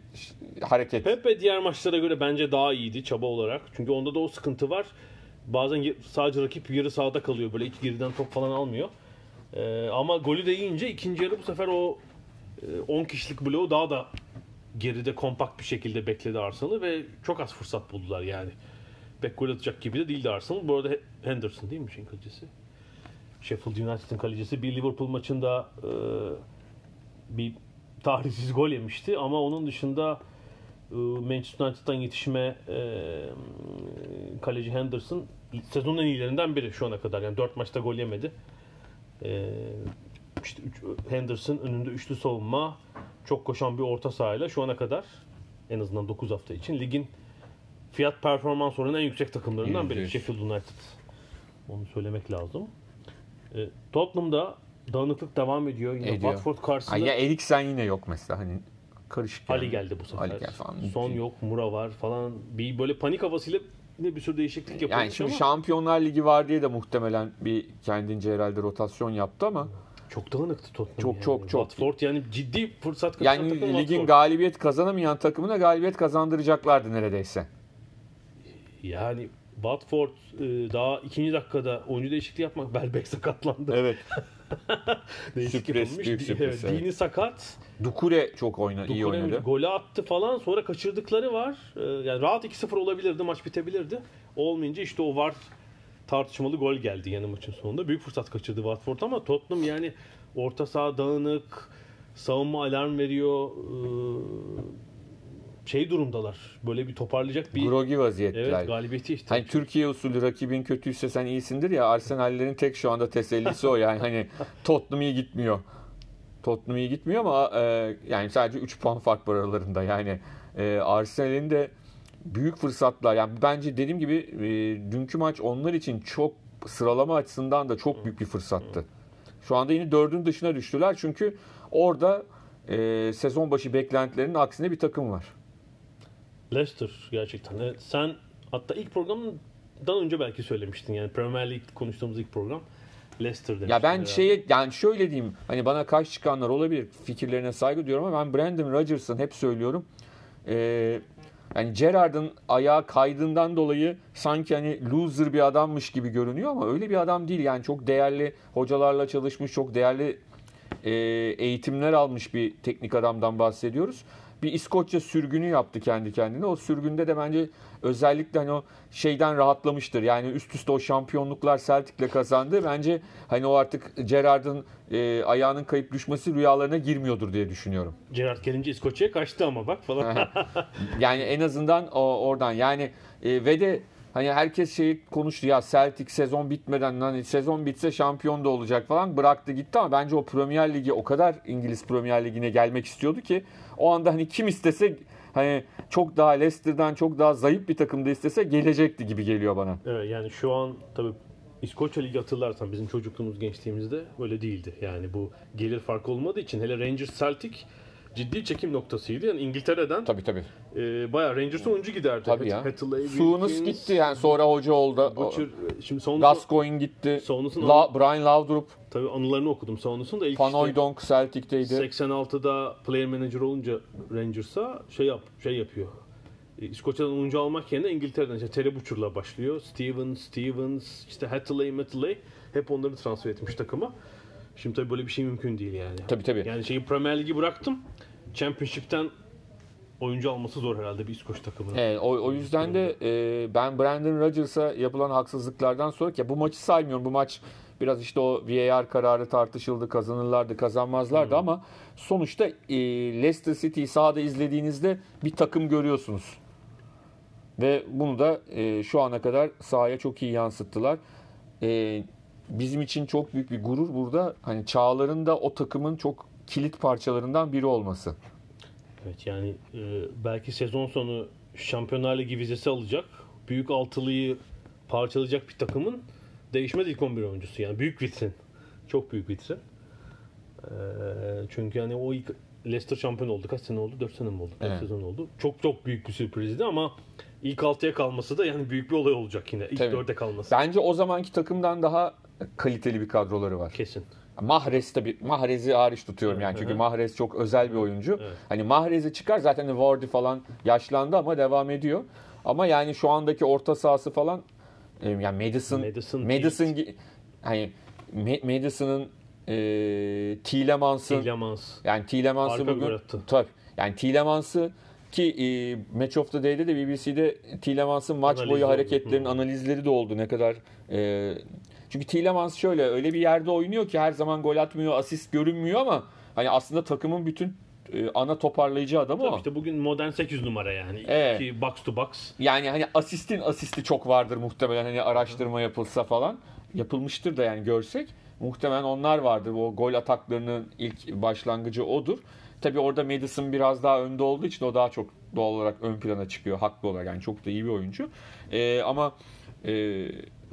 hareket. Pepe diğer maçlara göre bence daha iyiydi çaba olarak. Çünkü onda da o sıkıntı var. Bazen sadece rakip yarı sahada kalıyor. Böyle iki geriden top falan almıyor. Ee, ama golü de yiyince ikinci yarı bu sefer o 10 kişilik bloğu daha da geride kompakt bir şekilde bekledi Arsenal'ı ve çok az fırsat buldular yani. Pek gol atacak gibi de değildi Arsenal. Bu arada He- Henderson değil mi şeyin kalecisi? Sheffield United'ın kalecisi. Bir Liverpool maçında e, bir tarihsiz gol yemişti ama onun dışında e, Manchester United'dan yetişme e, kaleci Henderson sezonun en iyilerinden biri şu ana kadar. Yani 4 maçta gol yemedi. E, işte üç, Henderson önünde üçlü savunma, çok koşan bir orta sahayla şu ana kadar en azından 9 hafta için ligin fiyat performans oranı en yüksek takımlarından biri. Sheffield United. Onu söylemek lazım. E, Tottenham'da dağınıklık devam ediyor. Yine Ediyor. Watford karşısında Ay ya Eriksen yine yok mesela hani karışık yani. Ali geldi bu sefer. Ali geldi falan. Son yok, Mura var falan. Bir böyle panik havasıyla yine bir sürü değişiklik yapılmış Yani şimdi ama Şampiyonlar Ligi var diye de muhtemelen bir kendince herhalde rotasyon yaptı ama çok dağınıktı Tottenham. Çok, yani. çok, çok. Watford yani ciddi fırsat kaçıran yani takım ligin Watford. galibiyet kazanamayan takımına galibiyet kazandıracaklardı neredeyse. Yani Watford e, daha ikinci dakikada oyuncu değişikliği yapmak Belbek sakatlandı. Evet. Sürpriz, büyük sürpriz, Evet. Dini sakat. Dukure çok oyna, iyi Dukure oynadı. golü attı falan sonra kaçırdıkları var. Ee, yani rahat 2-0 olabilirdi maç bitebilirdi. Olmayınca işte o var tartışmalı gol geldi yani maçın sonunda. Büyük fırsat kaçırdı Watford ama Tottenham yani orta saha dağınık, savunma alarm veriyor. Ee, şey durumdalar. Böyle bir toparlayacak bir Grogi vaziyettiler. evet galibiyeti işte. Hani Türkiye usulü rakibin kötüyse sen iyisindir ya Arsenal'lerin tek şu anda tesellisi o yani hani Tottenham iyi gitmiyor. Tottenham iyi gitmiyor ama e, yani sadece 3 puan fark var aralarında yani e, Arsenal'in de büyük fırsatlar yani bence dediğim gibi e, dünkü maç onlar için çok sıralama açısından da çok büyük bir fırsattı. Şu anda yine dördün dışına düştüler çünkü orada e, sezon başı beklentilerinin aksine bir takım var. Leicester gerçekten. Evet, sen hatta ilk programdan önce belki söylemiştin yani Premier League konuştuğumuz ilk program Leicester demiştin. Ya ben herhalde. şeye yani şöyle diyeyim hani bana karşı çıkanlar olabilir fikirlerine saygı duyuyorum ama ben Brandon Rodgers'ın hep söylüyorum. Ee, yani Gerrard'ın ayağı kaydığından dolayı sanki hani loser bir adammış gibi görünüyor ama öyle bir adam değil. Yani çok değerli hocalarla çalışmış, çok değerli e, eğitimler almış bir teknik adamdan bahsediyoruz. Bir İskoçya sürgünü yaptı kendi kendine. O sürgünde de bence özellikle hani o şeyden rahatlamıştır. Yani üst üste o şampiyonluklar Celtic'le kazandı. Bence hani o artık Gerrard'ın e, ayağının kayıp düşmesi rüyalarına girmiyordur diye düşünüyorum. Gerrard gelince İskoçya'ya kaçtı ama bak falan. Yani en azından o, oradan yani e, ve de hani herkes şey konuştu ya Celtic sezon bitmeden hani sezon bitse şampiyon da olacak falan bıraktı gitti ama bence o Premier Ligi o kadar İngiliz Premier Ligi'ne gelmek istiyordu ki o anda hani kim istese hani çok daha Leicester'dan çok daha zayıf bir takımda istese gelecekti gibi geliyor bana. evet yani şu an tabii İskoçya Ligi hatırlarsan bizim çocukluğumuz gençliğimizde öyle değildi. Yani bu gelir farkı olmadığı için hele Rangers Celtic ciddi çekim noktasıydı. Yani İngiltere'den Tabii tabii. e, bayağı Rangers'ın oyuncu giderdi. Tabii ya. Hathaway, Wilkins, gitti yani sonra hoca oldu. Butcher, şimdi Sonus'un Gascoigne gitti. Sonus'un La, Brian Laudrup, tabii anılarını okudum Sonus'un da ilk Van işte Celtic'teydi. 86'da player manager olunca Rangers'a şey yap şey yapıyor. E, İskoçya'dan oyuncu almak yerine İngiltere'den işte Terry Butcher'la başlıyor. Stevens, Stevens, işte Hathaway, Matley hep onları transfer etmiş takıma. Şimdi tabii böyle bir şey mümkün değil yani. Tabii tabii. Yani şeyi Premier Ligi bıraktım. Championship'ten oyuncu alması zor herhalde bir İskoç takımının. Evet, o, o yüzden de e, ben Brandon Rodgers'a yapılan haksızlıklardan sonra ki bu maçı saymıyorum. Bu maç biraz işte o VAR kararı tartışıldı. Kazanırlardı, kazanmazlardı ama sonuçta e, Leicester City'yi sahada izlediğinizde bir takım görüyorsunuz. Ve bunu da e, şu ana kadar sahaya çok iyi yansıttılar. E, bizim için çok büyük bir gurur burada. Hani Çağlar'ın da o takımın çok kilit parçalarından biri olması. Evet yani e, belki sezon sonu Şampiyonlar Ligi vizesi alacak. Büyük altılıyı parçalayacak bir takımın değişmez ilk 11 oyuncusu. Yani büyük vitrin. Çok büyük vitrin. E, çünkü yani o ilk Leicester şampiyon oldu. Kaç sene oldu? 4 sene mi oldu? 4 Evet. sezon oldu. Çok çok büyük bir sürprizdi ama ilk 6'ya kalması da yani büyük bir olay olacak yine. İlk Tabii. 4'e kalması. Bence o zamanki takımdan daha kaliteli bir kadroları var. Kesin. Mahrez tabii Mahrez'i hariç tutuyorum yani çünkü. Mahrez çok özel bir oyuncu. Evet. Hani Mahrez'i çıkar zaten Wardy falan yaşlandı ama devam ediyor. Ama yani şu andaki orta sahası falan e, yani Madison Madison, Madison, hani Ma- Madison'ın e, Tielemans'ın Tielemans. yani Tielemans'ı bir bugün attı. tabii yani Tielemans'ı ki e, Match of the Day'de de BBC'de Tielemans'ın maç Analiz boyu oldu. hareketlerin Hı. analizleri de oldu. Ne kadar e, çünkü Tielemans şöyle öyle bir yerde oynuyor ki her zaman gol atmıyor, asist görünmüyor ama hani aslında takımın bütün e, ana toparlayıcı adamı Tabii o. işte bugün modern 8 numara yani. Evet. İki box to box. Yani hani asistin asisti çok vardır muhtemelen hani araştırma yapılsa falan. Yapılmıştır da yani görsek. Muhtemelen onlar vardır. O gol ataklarının ilk başlangıcı odur. Tabii orada Madison biraz daha önde olduğu için o daha çok doğal olarak ön plana çıkıyor. Haklı olarak yani çok da iyi bir oyuncu. Ee, ama e,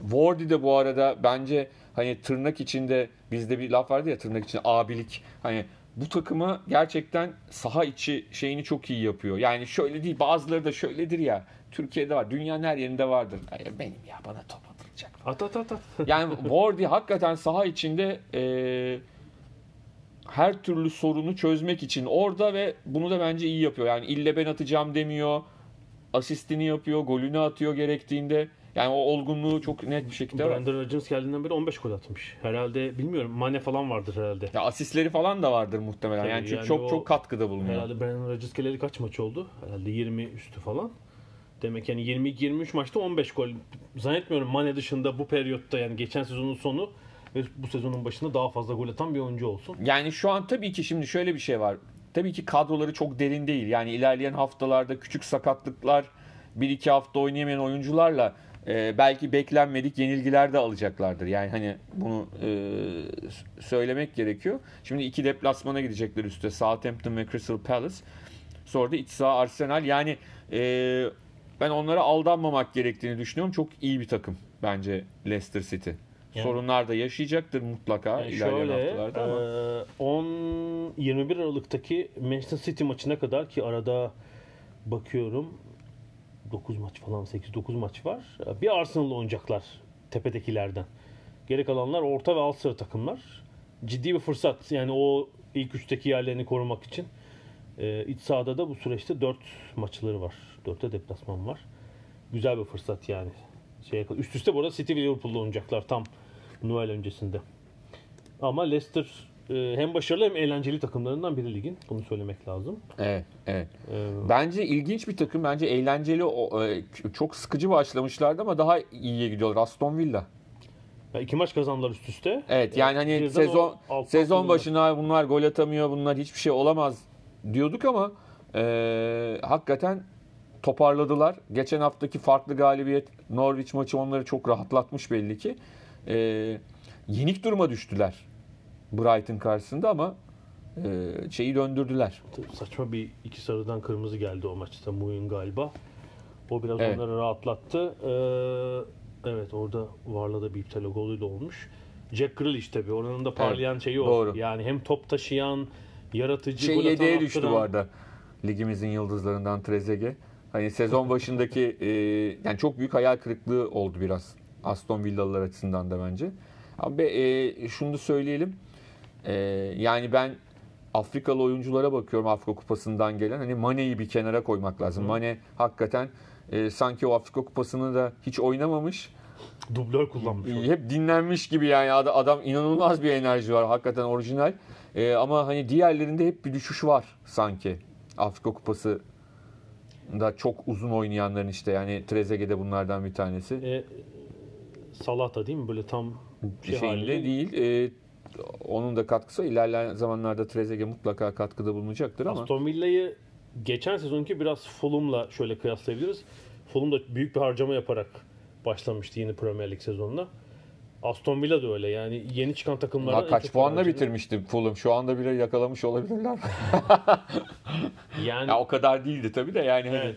Wardy de bu arada bence hani tırnak içinde bizde bir laf vardı ya tırnak içinde abilik. Hani bu takıma gerçekten saha içi şeyini çok iyi yapıyor. Yani şöyle değil bazıları da şöyledir ya. Türkiye'de var. Dünyanın her yerinde vardır. Ay, benim ya bana top atılacak. At at at at. Yani Wardy hakikaten saha içinde e, her türlü sorunu çözmek için orada ve bunu da bence iyi yapıyor. Yani ille ben atacağım demiyor. Asistini yapıyor, golünü atıyor gerektiğinde. Yani o olgunluğu çok net bir şekilde var. Brandon Rodgers geldiğinden beri 15 gol atmış. Herhalde bilmiyorum Mane falan vardır herhalde. Ya asistleri falan da vardır muhtemelen. Tabii, yani çünkü yani çok çok katkıda bulunuyor. Herhalde Brandon Rodgers geleli kaç maç oldu? Herhalde 20 üstü falan. Demek yani 22-23 maçta 15 gol. Zannetmiyorum Mane dışında bu periyotta yani geçen sezonun sonu ve bu sezonun başında daha fazla gol atan bir oyuncu olsun. Yani şu an tabii ki şimdi şöyle bir şey var. Tabii ki kadroları çok derin değil. Yani ilerleyen haftalarda küçük sakatlıklar, bir iki hafta oynayamayan oyuncularla e, belki beklenmedik yenilgiler de alacaklardır. Yani hani bunu e, söylemek gerekiyor. Şimdi iki deplasmana gidecekler üstte. Southampton ve Crystal Palace. Sonra da iç saha Arsenal. Yani e, ben onlara aldanmamak gerektiğini düşünüyorum. Çok iyi bir takım bence Leicester City. Yani- Sorunlar da yaşayacaktır mutlaka Yani ilerleyen şöyle haftalarda ama. e, 10 21 Aralık'taki Manchester City maçına kadar ki arada bakıyorum 9 maç falan 8-9 maç var. Bir Arsenal'la oynayacaklar tepedekilerden. Geri kalanlar orta ve alt sıra takımlar. Ciddi bir fırsat yani o ilk üçteki yerlerini korumak için. E, iç sahada da bu süreçte 4 maçları var. 4'te deplasman var. Güzel bir fırsat yani. Şeye, üst üste bu arada City ve Liverpool'la oynayacaklar tam Noel öncesinde. Ama Leicester hem başarılı hem eğlenceli takımlarından biri ligin. Bunu söylemek lazım. Evet, evet. E, Bence ilginç bir takım. Bence eğlenceli. e, Çok sıkıcı başlamışlardı ama daha iyiye gidiyorlar. Aston Villa. ya iki maç kazandılar üst üste. Evet yani hani Birden sezon sezon başına bunlar gol atamıyor, bunlar hiçbir şey olamaz diyorduk ama e, hakikaten toparladılar. Geçen haftaki farklı galibiyet Norwich maçı onları çok rahatlatmış belli ki. E, yenik duruma düştüler Brighton karşısında ama e, şeyi döndürdüler. Saçma bir iki sarıdan kırmızı geldi o maçta Muyun galiba. O biraz Evet. onları rahatlattı. Ee, evet orada Varla da bir iptal golü de olmuş. Jack Grealish tabii oranın da parlayan şeyi o. doğru. Yani hem top taşıyan, yaratıcı, Şey yedeğe düştü bu arada. Ligimizin yıldızlarından Trezeguet. Hani sezon başındaki e, yani çok büyük hayal kırıklığı oldu biraz. Aston Villalılar açısından da bence. Ama e, şunu da söyleyelim. E, yani ben Afrikalı oyunculara bakıyorum Afrika Kupası'ndan gelen. Hani Mane'yi bir kenara koymak lazım. Mane hakikaten e, sanki o Afrika Kupası'nı da hiç oynamamış. Dublör kullanmış. o. Hep dinlenmiş gibi yani Ad- adam inanılmaz bir enerji var hakikaten orijinal. Ee, ama hani diğerlerinde hep bir düşüş var sanki. Afrika Kupası da çok uzun oynayanların işte yani Trezeguet de bunlardan bir tanesi. E, Salata değil mi? Böyle tam şey şeyinde halinde. değil. Ee, onun da katkısı ilerleyen zamanlarda Trezeguet mutlaka katkıda bulunacaktır ama Aston Villa'yı geçen sezonki biraz Fulham'la şöyle kıyaslayabiliriz. Fulham da büyük bir harcama yaparak başlamıştı yeni Premier Lig sezonuna. Aston Villa da öyle yani yeni çıkan takımlardan Ha, kaç puanla bitirmişti Fulham. Şu anda bile yakalamış olabilirler. Yani ya o kadar değildi tabii de yani hani evet,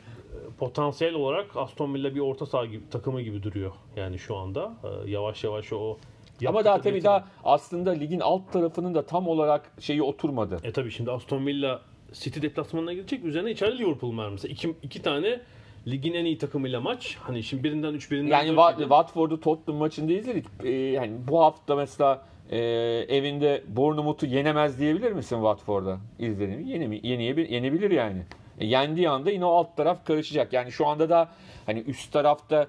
potansiyel olarak Aston Villa bir orta saha gibi, takımı gibi duruyor yani şu anda. Ee, Yavaş yavaş o ama daha yaptıkları tabii daha aslında ligin alt tarafının da tam olarak şeyi oturmadı. E tabii şimdi Aston Villa City deplasmanına gidecek. Üzerine içeride Liverpool var mesela. İki, iki tane ligin en iyi takımıyla maç. Hani şimdi birinden üç birinden Yani dört Wa- yedi. Watford'u Tottenham maçında izledik. Ee, yani bu hafta mesela e, evinde Bournemouth'u yenemez diyebilir misin Watford'a? İzledim. Yene, yeneyebilir, yenebilir yani. E, yendiği anda yine o alt taraf karışacak. Yani şu anda da hani üst tarafta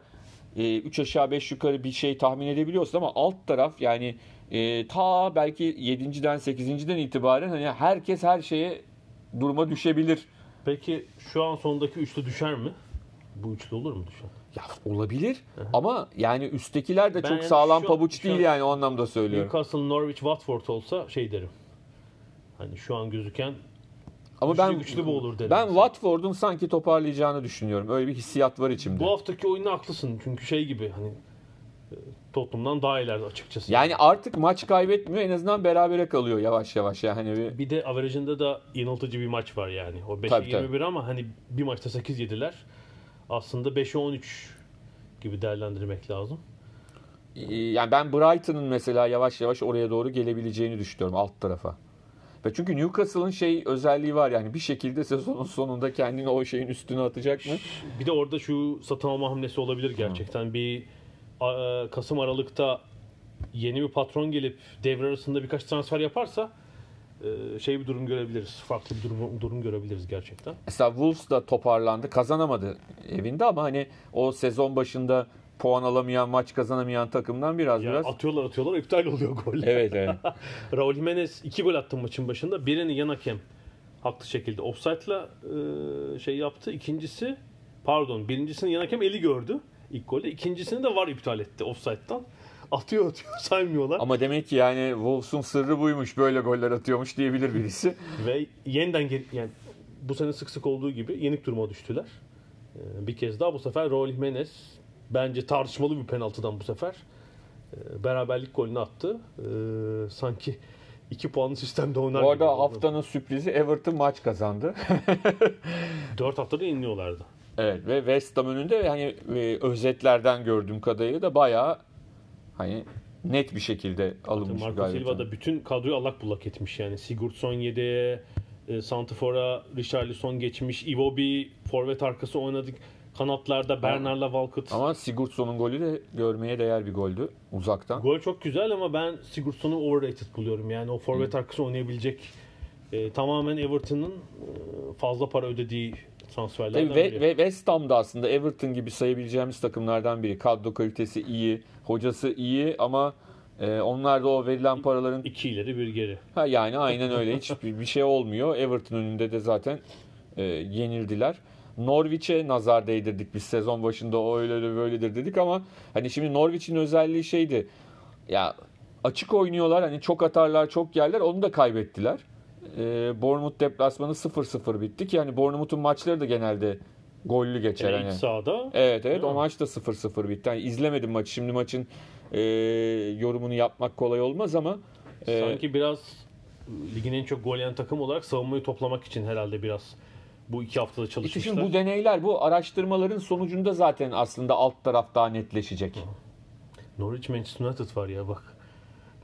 3 aşağı 5 yukarı bir şey tahmin edebiliyorsun ama alt taraf yani e, ta belki 7.den 8.den itibaren hani herkes her şeye duruma düşebilir. Peki şu an sondaki üçlü düşer mi? Bu üçlü olur mu düşer? Ya olabilir ama yani üsttekiler de Ben çok yani sağlam şu- pabuç şu değil an- yani o anlamda söylüyorum. Newcastle, Norwich, Watford olsa şey derim. Hani şu an gözüken Ama Güçlü ben güçlü bu olur dedim Ben mesela. Watford'un sanki toparlayacağını düşünüyorum. Öyle bir hissiyat var içimde. bu haftaki oyunda haklısın. Çünkü şey gibi hani e, Tottenham'dan daha ileride açıkçası. Yani artık maç kaybetmiyor en azından berabere kalıyor yavaş yavaş yani bir Bir de average'ında da yanıltıcı bir maç var yani. O 5'e Tabii, 21 ama hani bir maçta 8 yediler. Aslında 5'e 13 gibi değerlendirmek lazım. Yani ben Brighton'ın mesela yavaş yavaş oraya doğru gelebileceğini düşünüyorum alt tarafa. Ve çünkü Newcastle'ın şey özelliği var yani bir şekilde sezonun sonunda kendini o şeyin üstüne atacak mı? Bir de orada şu satın alma hamlesi olabilir gerçekten. Bir a- Kasım Aralık'ta yeni bir patron gelip devre arasında birkaç transfer yaparsa e, şey bir durum görebiliriz. Farklı bir durum, durum görebiliriz gerçekten. Mesela Wolves da toparlandı. Kazanamadı evinde ama hani o sezon başında puan alamayan, maç kazanamayan takımdan biraz Yani biraz. atıyorlar atıyorlar iptal oluyor goller. Evet evet. Raul Jimenez iki gol attı maçın başında. Birini yan hakem haklı şekilde offside'la e, şey yaptı. İkincisi pardon birincisini yan hakem eli gördü ilk golde. İkincisini de var iptal etti offside'dan. Atıyor atıyor saymıyorlar. Ama demek ki yani Wolves'un sırrı buymuş. Böyle goller atıyormuş diyebilir birisi. Ve yeniden geri, yani bu sene sık sık olduğu gibi yenik duruma düştüler. Bir kez daha bu sefer Raul Jimenez bence tartışmalı bir penaltıdan bu sefer e, beraberlik golünü attı. Ee, Sanki iki puanlı sistemde oynar Bu gibi arada oldu. haftanın sürprizi Everton maç kazandı. 4 haftada yeniliyorlardı. evet ve West Ham önünde yani e, özetlerden gördüğüm kadarıyla da bayağı hani net bir şekilde alınmış Marco galibiyet. Silva da bütün kadroyu allak bullak etmiş yani. Sigurdsson yedeğe, e, Santifor'a Richarlison geçmiş. Iwobi forvet arkası oynadık. Kanatlarda Bernard'la Walcott. Ama Sigurdsson'un golü de görmeye değer bir goldü uzaktan. Gol çok güzel ama ben Sigurdsson'u overrated buluyorum. Yani o forvet arkası oynayabilecek e, tamamen Everton'ın e, fazla para ödediği transferlerden Tabii ve, biri. ve West Ham da aslında Everton gibi sayabileceğimiz takımlardan biri. Kadro kalitesi iyi, hocası iyi ama e, onlar da o verilen paraların İki ileri bir geri. ha yani aynen öyle hiç bir bir şey olmuyor. Everton önünde de zaten e, yenildiler. Norwich'e nazar değdirdik biz sezon başında o öyledir böyledir dedik ama hani şimdi Norwich'in özelliği şeydi. Ya açık oynuyorlar hani çok atarlar çok yerler onu da kaybettiler. E, Bournemouth deplasmanı 0-0 bitti ki yani Bournemouth'un maçları da genelde gollü geçer. Yani hani. sahada Evet evet o maç da 0-0 bitti. Yani izlemedim maçı. Şimdi maçın e, yorumunu yapmak kolay olmaz ama e, sanki biraz ligin en çok gol yiyen takım olarak savunmayı toplamak için herhalde biraz bu iki haftada işte çalışmışlar. şimdi bu deneyler, bu araştırmaların sonucunda zaten aslında alt taraf daha netleşecek. Norwich Manchester United var ya bak.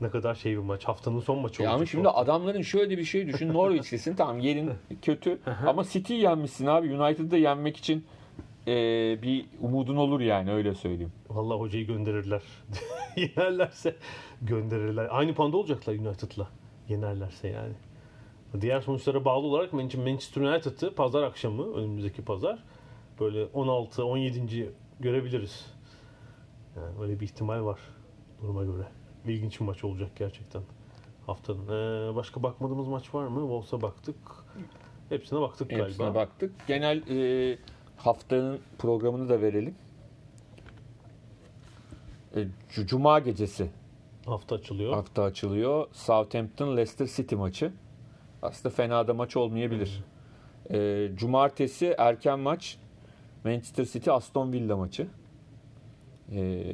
Ne kadar şey bir maç. Haftanın son maçı olacak şimdi bu. adamların şöyle bir şey düşün. Norwich'lisin tamam yerin kötü ama City'yi yenmişsin abi. United'ı yenmek için e, bir umudun olur yani öyle söyleyeyim. Vallahi hocayı gönderirler. Yenerlerse gönderirler. Aynı panda olacaklar United'la. Yenerlerse yani. Diğer sonuçlara bağlı olarak Manchester United'ı pazar akşamı önümüzdeki pazar böyle 16 17. görebiliriz. Yani öyle bir ihtimal var duruma göre. İlginç bir maç olacak gerçekten haftanın. Ee, başka bakmadığımız maç var mı? Wolves'a baktık. Hepsine baktık Hepsine galiba. baktık. Genel e, haftanın programını da verelim. E, cu- Cuma gecesi Hafta açılıyor. hafta açılıyor. Southampton Leicester City maçı. Aslında fena da maç olmayabilir. E, cumartesi erken maç Manchester City Aston Villa maçı. E,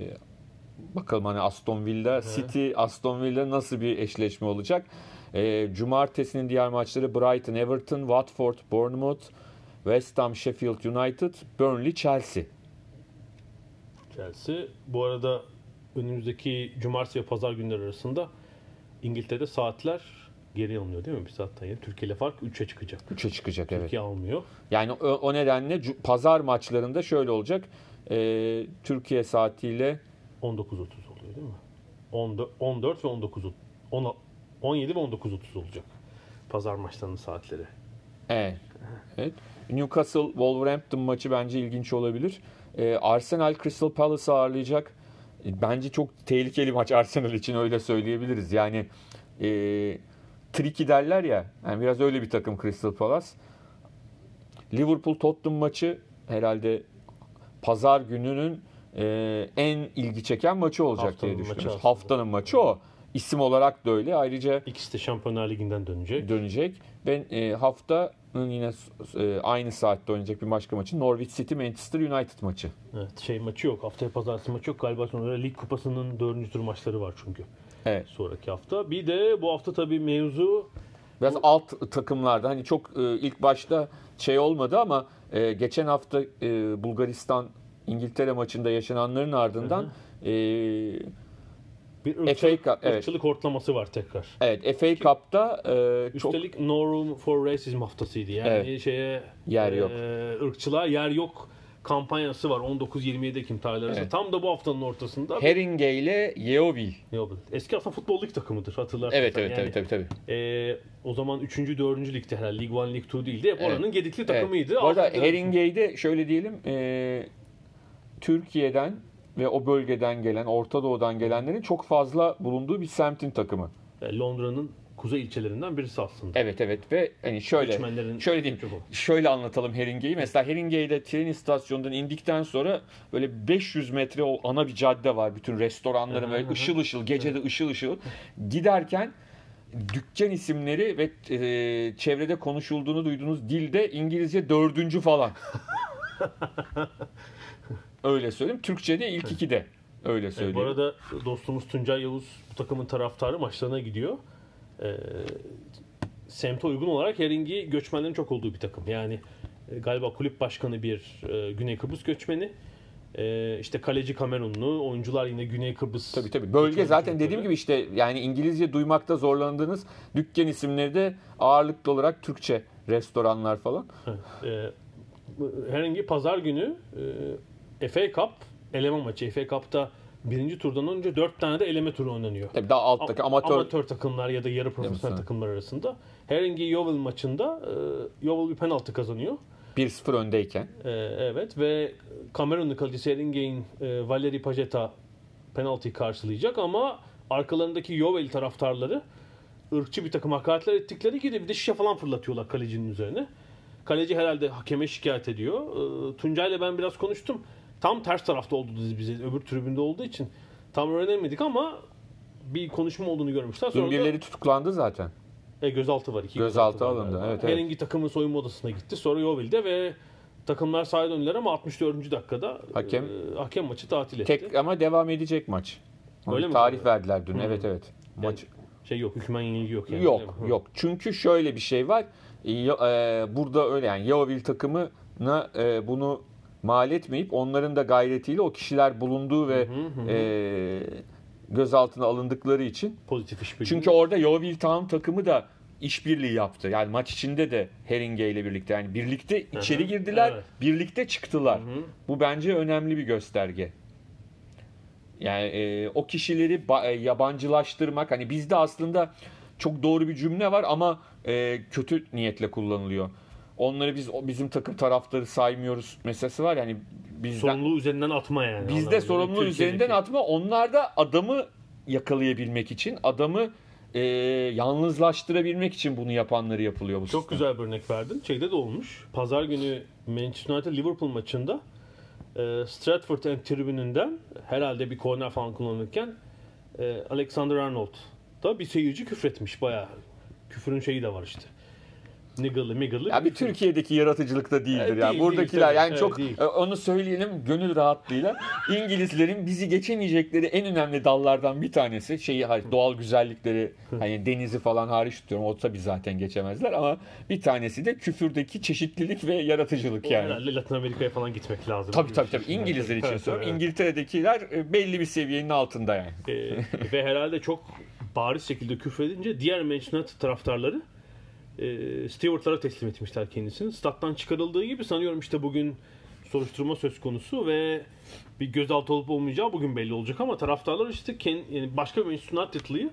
bakalım hani Aston Villa City Aston Villa nasıl bir eşleşme olacak? E, cumartesinin diğer maçları Brighton, Everton, Watford, Bournemouth, West Ham, Sheffield United, Burnley, Chelsea. Chelsea. Bu arada önümüzdeki cumartesi ve pazar günleri arasında İngiltere'de saatler geri alınıyor değil mi? Bir saatten yeni. Türkiye ile fark 3'e çıkacak. 3'e çıkacak evet. Türkiye almıyor. Yani o, o nedenle pazar maçlarında şöyle olacak. E, Türkiye saatiyle 19.30 oluyor değil mi? 14, 14 ve 19 10, 17 ve 19.30 olacak. Pazar maçlarının saatleri. Evet. evet. Newcastle Wolverhampton maçı bence ilginç olabilir. Ee, Arsenal Crystal Palace'ı ağırlayacak. E, Bence çok tehlikeli maç Arsenal için öyle söyleyebiliriz. Yani e, tricky derler ya. Yani biraz öyle bir takım Crystal Palace. Liverpool Tottenham maçı herhalde pazar gününün e, en ilgi çeken maçı olacak Haftanın diye maçı düşünüyoruz. aslında. Haftanın maçı o. İsim olarak da öyle. Ayrıca İkisi de Şampiyonlar Ligi'nden dönecek. dönecek. Ben e, haftanın yine e, aynı saatte oynayacak bir başka maçı Norwich City Manchester United maçı. Evet, şey maçı yok. Haftaya pazartesi maçı yok. Galiba sonra Lig Kupası'nın dördüncü tur maçları var çünkü. Evet. Sonraki hafta. Bir de bu hafta tabii mevzu Biraz alt takımlarda hani çok e, ilk başta şey olmadı ama e, geçen hafta e, Bulgaristan İngiltere maçında yaşananların ardından e, Bir ırkçılık, FA Cup, evet. ırkçılık ortalaması var tekrar. Evet FA Cup'ta e, çok Üstelik No Room for Racism haftasıydı. Yani Evet. şeye Yer yok. e, ırkçılığa yer yok kampanyası var 19-27 Ekim tarihleri arasında. Evet. Tam da bu haftanın ortasında. Heringe ile Yeovil. Yok, Eski aslında futbol lig takımıdır hatırlarsın. Evet evet Yani, tabii tabii tabii. e, o zaman 3. 4. ligde herhalde League 1, League 2 değildi. Hep oranın gedikli takımıydı. Evet. Bu arada Heringe'yi de şöyle diyelim e, Türkiye'den ve o bölgeden gelen, Orta Doğu'dan gelenlerin çok fazla bulunduğu bir semtin takımı. E, Londra'nın kuzey ilçelerinden birisi aslında. Evet evet ve hani şöyle Göçmenlerin şöyle diyeyim. Şöyle anlatalım Heringe'yi. Mesela Heringe'de tren istasyonundan indikten sonra böyle 500 metre o ana bir cadde var. Bütün restoranların böyle ışıl ışıl, gecede ışıl ışıl. Giderken dükkan isimleri ve e, çevrede konuşulduğunu duyduğunuz dilde İngilizce dördüncü falan. Öyle söyleyeyim. Türkçe'de ilk ikide. Öyle E, bu söyleyeyim. arada dostumuz Tuncay Yavuz bu takımın taraftarı maçlarına gidiyor. E, semte uygun olarak Heringi göçmenlerin çok olduğu bir takım. Yani e, galiba kulüp başkanı bir e, Güney Kıbrıs göçmeni. E, işte kaleci Kamerunlu, oyuncular yine Güney Kıbrıs. Tabii tabii. Bölge zaten çocukları. dediğim gibi işte yani İngilizce duymakta zorlandığınız dükkan isimleri de ağırlıklı olarak Türkçe restoranlar falan. Evet. E, Heringi pazar günü e, FA Cup eleme maçı. FA Cup'ta birinci turdan önce dört tane de eleme turu oynanıyor. Tabii daha alttaki A- amatör, takımlar ya da yarı profesyonel takımlar arasında. Heringi Yeovil maçında e, Yeovil bir penaltı kazanıyor. 1-0 öndeyken. E, evet ve Kamerunlu kalecisi Heringi'nin e, Valeri Pajeta penaltıyı karşılayacak ama arkalarındaki Yeovil taraftarları ırkçı bir takım hakaretler ettikleri gibi bir de şişe falan fırlatıyorlar kalecinin üzerine. Kaleci herhalde hakeme şikayet ediyor. E, Tuncay'la ben biraz konuştum. Tam ters tarafta oldu dedi bize. Öbür tribünde olduğu için tam öğrenemedik ama bir konuşma olduğunu görmüşler. Sonra Dün da- tutuklandı zaten. e, gözaltı var. iki Gözaltı var alındı, evet, evet. Heringi takımın soyunma odasına gitti. Sonra Yeovil'de ve takımlar sahaya döndüler ama 64. dakikada Hakem- e, hakem maçı tatil etti. Tek ama devam edecek maç. Öyle mi? Tarih verdiler dün. Evet evet. Yani Maç şey yok, hükmen yenilgi yok yani. yok mi? Hı. yok. Çünkü şöyle bir şey var. E, e, burada öyle yani Yeovil takımına e, bunu mal etmeyip onların da gayretiyle o kişiler bulunduğu ve e, gözaltına alındıkları için Pozitif işbirliği. Çünkü orada Yeovil Town takımı da işbirliği yaptı. Yani maç içinde de Heringe ile birlikte yani birlikte içeri hı. girdiler, Evet. birlikte çıktılar. Bu bence önemli bir gösterge. Yani e, o kişileri ba- yabancılaştırmak hani bizde aslında çok doğru bir cümle var ama e, kötü niyetle kullanılıyor. Onları biz bizim takım taraftarı saymıyoruz meselesi var yani bizden sorumluluğu üzerinden atma yani. Bizde sorumluluğu üzerinden atma. Onlar da adamı yakalayabilmek için, adamı e, yalnızlaştırabilmek için bunu yapanları yapılıyor bu Çok sistem. güzel bir örnek verdin. Şeyde de olmuş. Pazar günü Manchester United Liverpool maçında e, Stratford End tribününden herhalde bir korner falan kullanırken e, Alexander Arnold da bir seyirci küfretmiş bayağı. Küfürün şeyi de var işte. Niggle'lı miggle'lı. Ya bir Türkiye'deki yaratıcılık da değildir Evet, ya. değil, Buradakiler değil, yani Evet, çok değil. e, onu söyleyelim gönül rahatlığıyla. İngilizlerin bizi geçemeyecekleri en önemli dallardan bir tanesi şeyi hayır, doğal güzellikleri hani denizi falan hariç tutuyorum. O tabii zaten geçemezler ama bir tanesi de küfürdeki çeşitlilik ve yaratıcılık yani. Herhalde Latin Amerika'ya falan gitmek lazım. Tabii tabii tabii. İngilizler için Evet, söylüyorum. evet. İngiltere'dekiler e, belli bir seviyenin altında yani. Ee, ve herhalde çok bariz şekilde küfredince diğer Manchester taraftarları e, Stewart'lara teslim etmişler kendisini. Stat'tan çıkarıldığı gibi sanıyorum işte bugün soruşturma söz konusu ve bir gözaltı olup olmayacağı bugün belli olacak ama taraftarlar işte kend- yani başka bir Manchester United'lıyı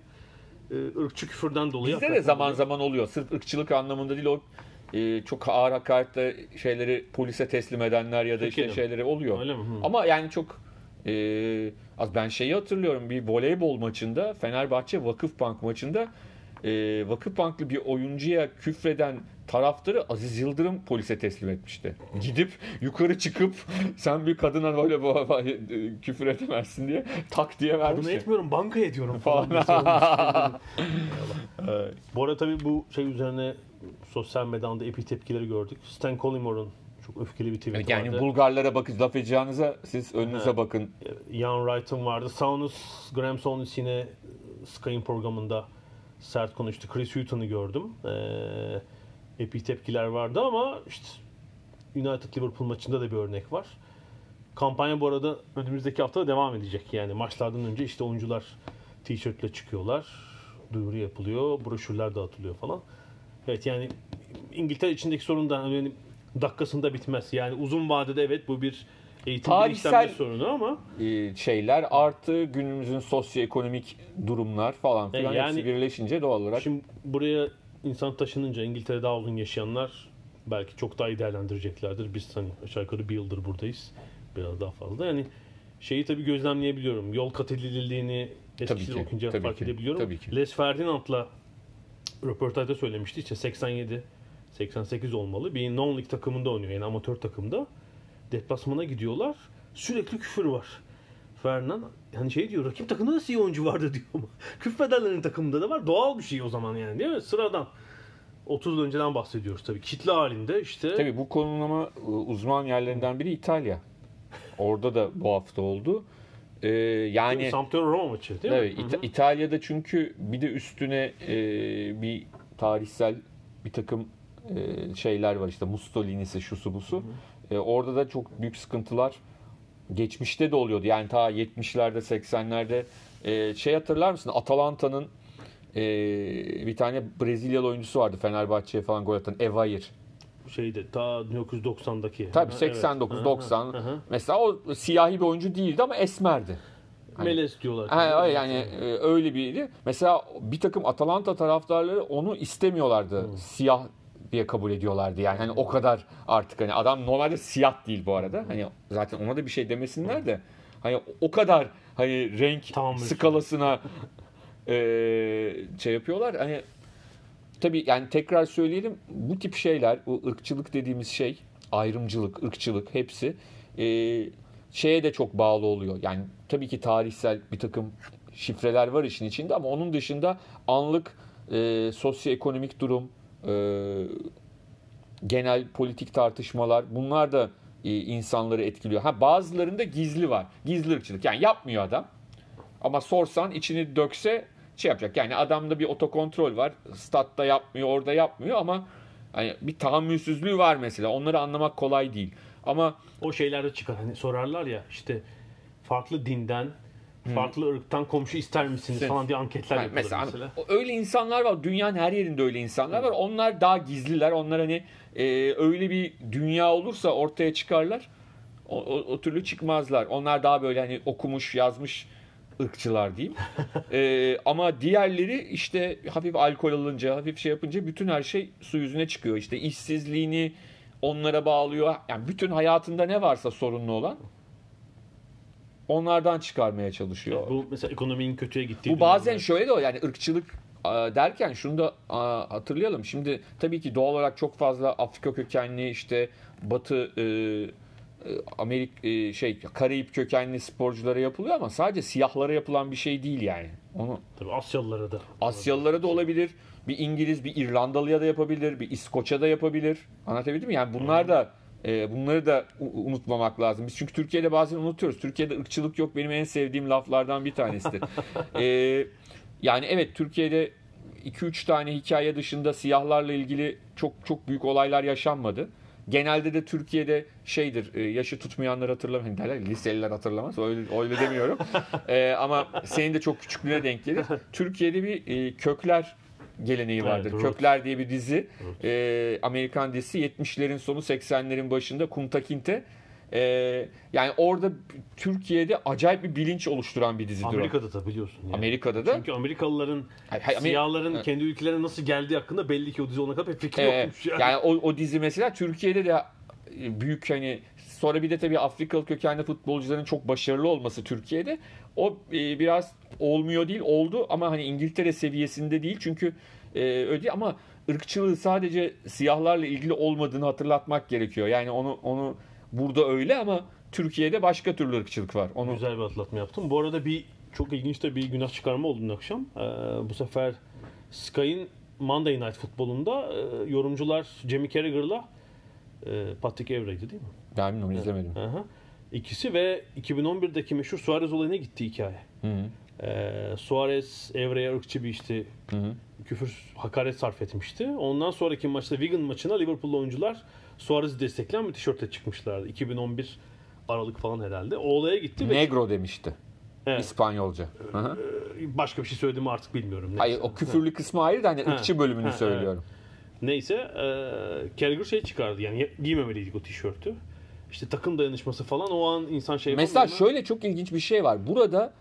e, ırkçı küfürden dolayı Bizde de zaman ediyor. zaman oluyor. Sırf ırkçılık anlamında değil o e, çok ağır hakaretle şeyleri polise teslim edenler ya da işte Türkiye'de mi? şeyleri oluyor. Öyle mi? Hı. Ama yani çok e, az ben şeyi hatırlıyorum bir voleybol maçında Fenerbahçe Vakıfbank maçında e, Vakıfbanklı bir oyuncuya küfreden taraftarı Aziz Yıldırım polise teslim etmişti. Gidip yukarı çıkıp sen bir kadına böyle bu, bu- küfür edemezsin diye tak diye Bunu vermişti. etmiyorum bankaya ediyorum falan. Bu arada tabii bu şey üzerine sosyal medyada epey tepkileri gördük. Stan Collimore'un çok öfkeli bir tweet Yani vardı. Bulgarlara bakın laf edeceğinize siz önünüze Ha. bakın. Ian Wright'ın vardı. Saunus, Graham Saunus yine Sky'ın programında sert konuştu. Chris Hutton'ı gördüm. Ee, epey tepkiler vardı ama işte United Liverpool maçında da bir örnek var. Kampanya bu arada önümüzdeki hafta da devam edecek. Yani maçlardan önce işte oyuncular T-shirtle çıkıyorlar. Duyuru yapılıyor. Broşürler dağıtılıyor falan. Evet yani İngiltere içindeki sorun da hani dakikasında bitmez. Yani uzun vadede evet bu bir eğitim Tarihsel- sorunu ama e, şeyler artı günümüzün sosyoekonomik durumlar falan filan E, yani- hepsi birleşince doğal olarak Şimdi buraya insan taşınınca İngiltere'de daha uzun yaşayanlar belki çok daha iyi değerlendireceklerdir. Biz hani aşağı yukarı bir yıldır buradayız. Biraz daha fazla. Yani şeyi tabii gözlemleyebiliyorum. Yol kat edildiğini ki, okuyunca tabii fark ki, edebiliyorum. tabii ki. Les Ferdinand'la röportajda söylemişti. İşte 87 88 olmalı. Bir non-lig takımında oynuyor. Yani amatör takımda. Deplasmana gidiyorlar. Sürekli küfür var. Ferdinand hani şey diyor rakip takımda nasıl iyi oyuncu vardı diyor ama küfredenlerin takımında da var. Doğal bir şey o zaman yani değil mi? Sıradan. 30 yıl önceden bahsediyoruz tabii. Kitle halinde işte. Tabii bu konulama e, uzman yerlerinden biri İtalya. Orada da bu hafta oldu. Ee, yani Sampdoria Roma maçı değil evet, mi? İta- İtalya'da çünkü bir de üstüne e, bir tarihsel bir takım e, şeyler var işte Mussolini'si şusu busu. E, orada da çok büyük sıkıntılar geçmişte de oluyordu. Yani ta 70'lerde 80'lerde e, şey hatırlar mısın? Atalanta'nın e, bir tane Brezilyalı oyuncusu vardı Fenerbahçe'ye falan gol atan Evair. Şeyde ta 1990'daki. Tabii Ha, 89 evet. 90. Hı hı, hı hı. Mesela o siyahi bir oyuncu değildi ama esmerdi. Hani- Meles diyorlar. Ha, yani e, öyle biriydi. Mesela bir takım Atalanta taraftarları onu istemiyorlardı. Siyah diye kabul ediyorlardı. Yani hani o kadar artık hani adam normalde siyah değil bu arada. Hani zaten ona da bir şey demesinler de hani o kadar hani renk Tahammül. skalasına e, şey yapıyorlar. Hani tabii yani tekrar söyleyelim bu tip şeyler bu ırkçılık dediğimiz şey ayrımcılık, ırkçılık hepsi e, şeye de çok bağlı oluyor. Yani tabii ki tarihsel bir takım şifreler var işin içinde ama onun dışında anlık e, sosyoekonomik durum, e, genel politik tartışmalar bunlar da e, insanları etkiliyor. Ha bazılarında gizli var. Gizli ırkçılık. Yani yapmıyor adam. Ama sorsan içini dökse şey yapacak. Yani adamda bir otokontrol var. Statta yapmıyor, orada yapmıyor ama hani bir tahammülsüzlüğü var mesela. Onları anlamak kolay değil. Ama O şeylerde çıkar. Hani sorarlar ya işte farklı dinden, farklı ırktan komşu ister misiniz Sen- falan diye anketler Yani yapılır mesela, mesela. öyle insanlar var. Dünyanın her yerinde öyle insanlar var. Onlar daha gizliler. Onlar hani e, öyle bir dünya olursa ortaya çıkarlar. O, o, o türlü çıkmazlar. Onlar daha böyle hani okumuş, yazmış ırkçılar diyeyim. E, ama diğerleri işte hafif alkol alınca, hafif şey yapınca bütün her şey su yüzüne çıkıyor. İşte işsizliğini onlara bağlıyor. Yani bütün hayatında ne varsa sorunlu olan onlardan çıkarmaya çalışıyor. Bu mesela ekonominin kötüye gittiği Bu bazen dönemler. şöyle de o yani ırkçılık a, derken şunu da a, hatırlayalım. Şimdi tabii ki doğal olarak çok fazla Afrika kökenli işte Batı e, Amerik e, şey Karayip kökenli sporculara yapılıyor ama sadece siyahlara yapılan bir şey değil yani. Onu Tabii Asyalılara da. Asyalılara da olabilir. Bir İngiliz, bir İrlandalıya da yapabilir, bir İskoç'a da yapabilir. Anlatabildim mi? Yani bunlar da e, bunları da unutmamak lazım. Biz çünkü Türkiye'de bazen unutuyoruz. Türkiye'de ırkçılık yok benim en sevdiğim laflardan bir tanesidir. E, yani evet Türkiye'de 2-3 tane hikaye dışında siyahlarla ilgili çok çok büyük olaylar yaşanmadı. Genelde de Türkiye'de şeydir e, yaşı tutmayanlar hatırlamıyor. Hani Derler liseliler hatırlamaz. Öyle, öyle demiyorum. E, ama senin de çok küçüklüğüne denk gelir. Türkiye'de bir e, kökler geleneği vardır. Evet, Kökler diye bir dizi. E, Amerikan dizisi 70'lerin sonu 80'lerin başında Kunta Kinte. E, yani orada Türkiye'de acayip bir bilinç oluşturan bir dizidir o. Amerika'da da biliyorsun. Yani. Amerika'da da Çünkü Amerikalıların Hayır, hayır, siyahların Evet. kendi ülkelerine nasıl geldiği hakkında belli ki o dizi ona kadar bir fikri Ee, yokmuş yani. yani o, o dizi mesela Türkiye'de de büyük hani sonra bir de tabii Afrikalı kökenli futbolcuların çok başarılı olması Türkiye'de o e, biraz olmuyor değil oldu ama hani İngiltere seviyesinde değil çünkü e, öyle ama ırkçılığı sadece siyahlarla ilgili olmadığını hatırlatmak gerekiyor. Yani onu onu burada öyle ama Türkiye'de başka türlü ırkçılık var. Onu Güzel bir hatırlatma yaptım. Bu arada bir çok ilginç de bir günah çıkarma oldu dün akşam. Ee, bu sefer Sky'in Monday Night futbolunda e, yorumcular Jamie Carragher'la Patrick Evra'ydı değil mi? ben bilmiyorum izlemedim. Aha. İkisi ve 2011'deki meşhur Suarez olayına gitti hikaye. Hı hı. Ee, Suarez Evre'ye ırkçı bir işte Hı hı. küfür, hakaret sarf etmişti. Ondan sonraki maçta Wigan maçına Liverpool oyuncular Suarez'i destekleyen bir tişörtle çıkmışlardı. 2011 Aralık falan herhalde. O olaya gitti ve Negro demişti. Evet. İspanyolca. Hı hı. Başka bir şey söyledim mi artık bilmiyorum. Neyse. Hayır o küfürlü kısmı ayrı da hani ırkçı bölümünü Ha, söylüyorum. Neyse e, Carragher şey çıkardı yani giymemeliydik o tişörtü. İşte takım dayanışması falan o an insan şey Mesela şöyle çok ilginç bir şey var. Burada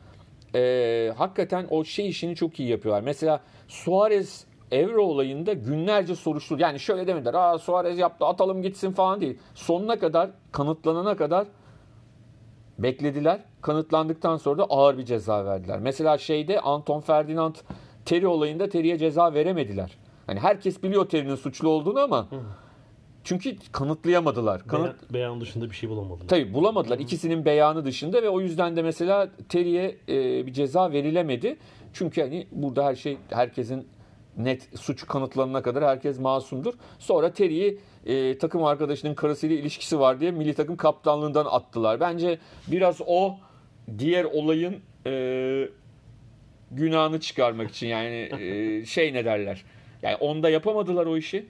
e, hakikaten o şey işini çok iyi yapıyorlar. Mesela Suarez Evre olayında günlerce soruştur. Yani şöyle demediler. Aa Suarez yaptı atalım gitsin falan değil. Sonuna kadar kanıtlanana kadar beklediler. Kanıtlandıktan sonra da ağır bir ceza verdiler. Mesela şeyde Anton Ferdinand Terry olayında Terry'e ceza veremediler. Hani herkes biliyor Terry'nin suçlu olduğunu ama çünkü kanıtlayamadılar. Kanıt, Beyan, beyan dışında bir şey bulamadım. Tabii bulamadılar. İkisinin beyanı dışında ve o yüzden de mesela Terry'e e, bir ceza verilemedi. Çünkü hani burada her şey herkesin net suç kanıtlanana kadar herkes masumdur. Sonra Terry'i e, takım arkadaşının karısıyla ilişkisi var diye milli takım kaptanlığından attılar. Bence biraz o diğer olayın e, günahını çıkarmak için yani e, şey ne derler. Yani onda yapamadılar o işi.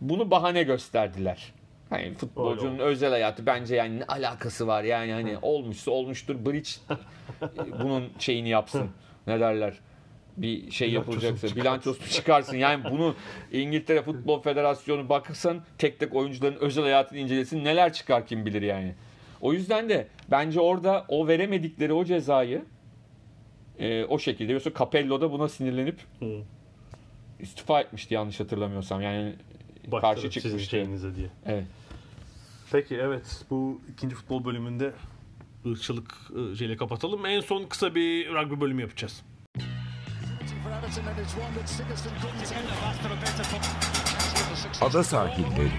Bunu bahane gösterdiler. Hani futbolcunun Öyle özel hayatı bence yani ne alakası var yani hani olmuşsa olmuştur bridge bunun şeyini yapsın. Ne derler? Bir şey yapılacaksa bilançosunu çıkarsın. Yani bunu İngiltere Futbol Federasyonu bakırsan tek tek oyuncuların özel hayatını incelesin neler çıkar kim bilir yani. O yüzden de bence orada o veremedikleri o cezayı e, o şekilde. Yoksa Capello da buna sinirlenip Hı. istifa etmişti yanlış hatırlamıyorsam. Yani Başlarım karşı çıkmıştı. diye. Evet. Peki evet bu ikinci futbol bölümünde ırkçılık e, şeyle kapatalım. En son kısa bir rugby bölümü yapacağız. Ada sahilleri.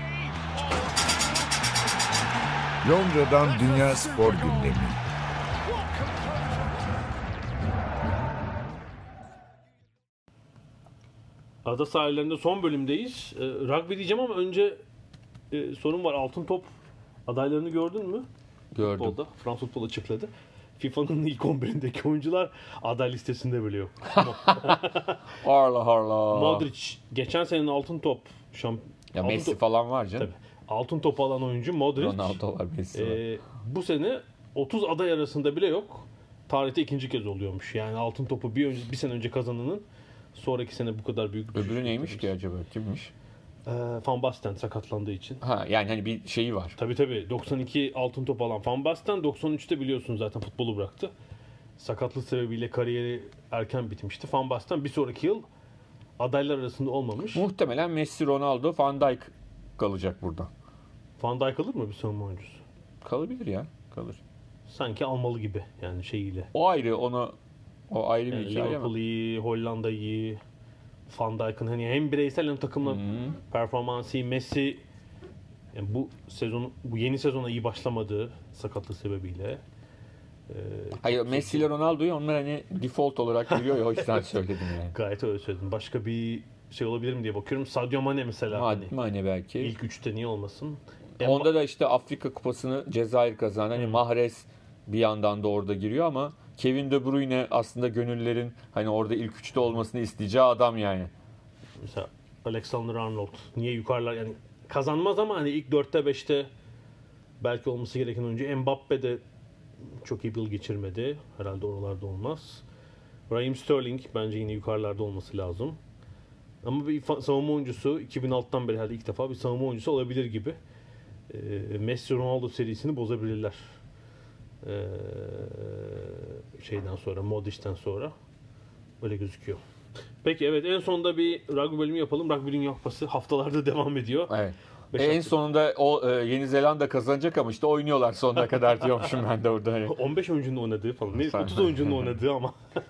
Londra'dan Dünya Spor Gündemi. Ada sahillerinde son bölümdeyiz. E, rugby diyeceğim ama önce e, sorun var. Altın top adaylarını gördün mü? Gördüm. Futbolda. Fransız futbol açıkladı. FIFA'nın ilk 11'indeki oyuncular aday listesinde bile yok. Harla harla. Modric geçen senenin altın top şamp Ya altın Messi top- falan var canım. Tabii. Altın top alan oyuncu Modric. Ronaldo var, Messi var. Ee, bu sene 30 aday arasında bile yok. Tarihte ikinci kez oluyormuş. Yani altın topu bir önce bir sene önce kazananın sonraki sene bu kadar büyük bir Öbürü neymiş ki acaba? Kimmiş? Ee, Van Basten sakatlandığı için. Ha yani hani bir şeyi var. Tabii tabii 92 altın top alan Van Basten 93'te biliyorsun zaten futbolu bıraktı. Sakatlık sebebiyle kariyeri erken bitmişti. Van Basten bir sonraki yıl adaylar arasında olmamış. Muhtemelen Messi, Ronaldo, Van Dijk kalacak burada. Van Dijk alır mı bir savunma oyuncusu? Kalabilir ya. Kalır. Sanki almalı gibi yani şeyiyle. O ayrı ona o ayrı bir Yani hikaye ama. Liverpool iyi, Hollanda iyi. Van Dijk'ın hani hem bireysel hem takımla performansı iyi. Messi yani bu sezon bu yeni sezona iyi başlamadığı sakatlık sebebiyle. Ee, Hayır Messi ile Ronaldo'yu onlar hani default olarak görüyor ya o yüzden söyledim yani. gayet öyle söyledim. Başka bir şey olabilir mi diye bakıyorum. Sadio Mane mesela hani hani belki. ilk üçte niye olmasın? Onda da işte Afrika Kupası'nı Cezayir kazandı. Hani Mahrez bir yandan da orada giriyor ama Kevin De Bruyne aslında gönüllerin hani orada ilk üçte olmasını isteyeceği adam yani. Mesela Alexander Arnold niye yukarılar yani kazanmaz ama hani ilk 4'te 5'te belki olması gereken oyuncu. Mbappe de çok iyi bir yıl geçirmedi. Herhalde oralarda olmaz. Raheem Sterling bence yine yukarılarda olması lazım. Ama bir savunma oyuncusu 2006'dan beri herhalde ilk defa bir savunma oyuncusu olabilir gibi. Ee, Messi Ronaldo serisini bozabilirler. Ee, şeyden sonra, Modric'ten sonra öyle gözüküyor. Peki evet en sonunda bir rugby bölümü yapalım. Rugby Dünya Kupası haftalarda devam ediyor. Evet. Beş en hafta- sonunda o e, Yeni Zelanda kazanacak ama işte oynuyorlar sonuna kadar diyormuşum ben de orada. Hani. 15 oyuncunun oynadığı falan. Ne, Sen- 30 oyuncunun oynadığı ama.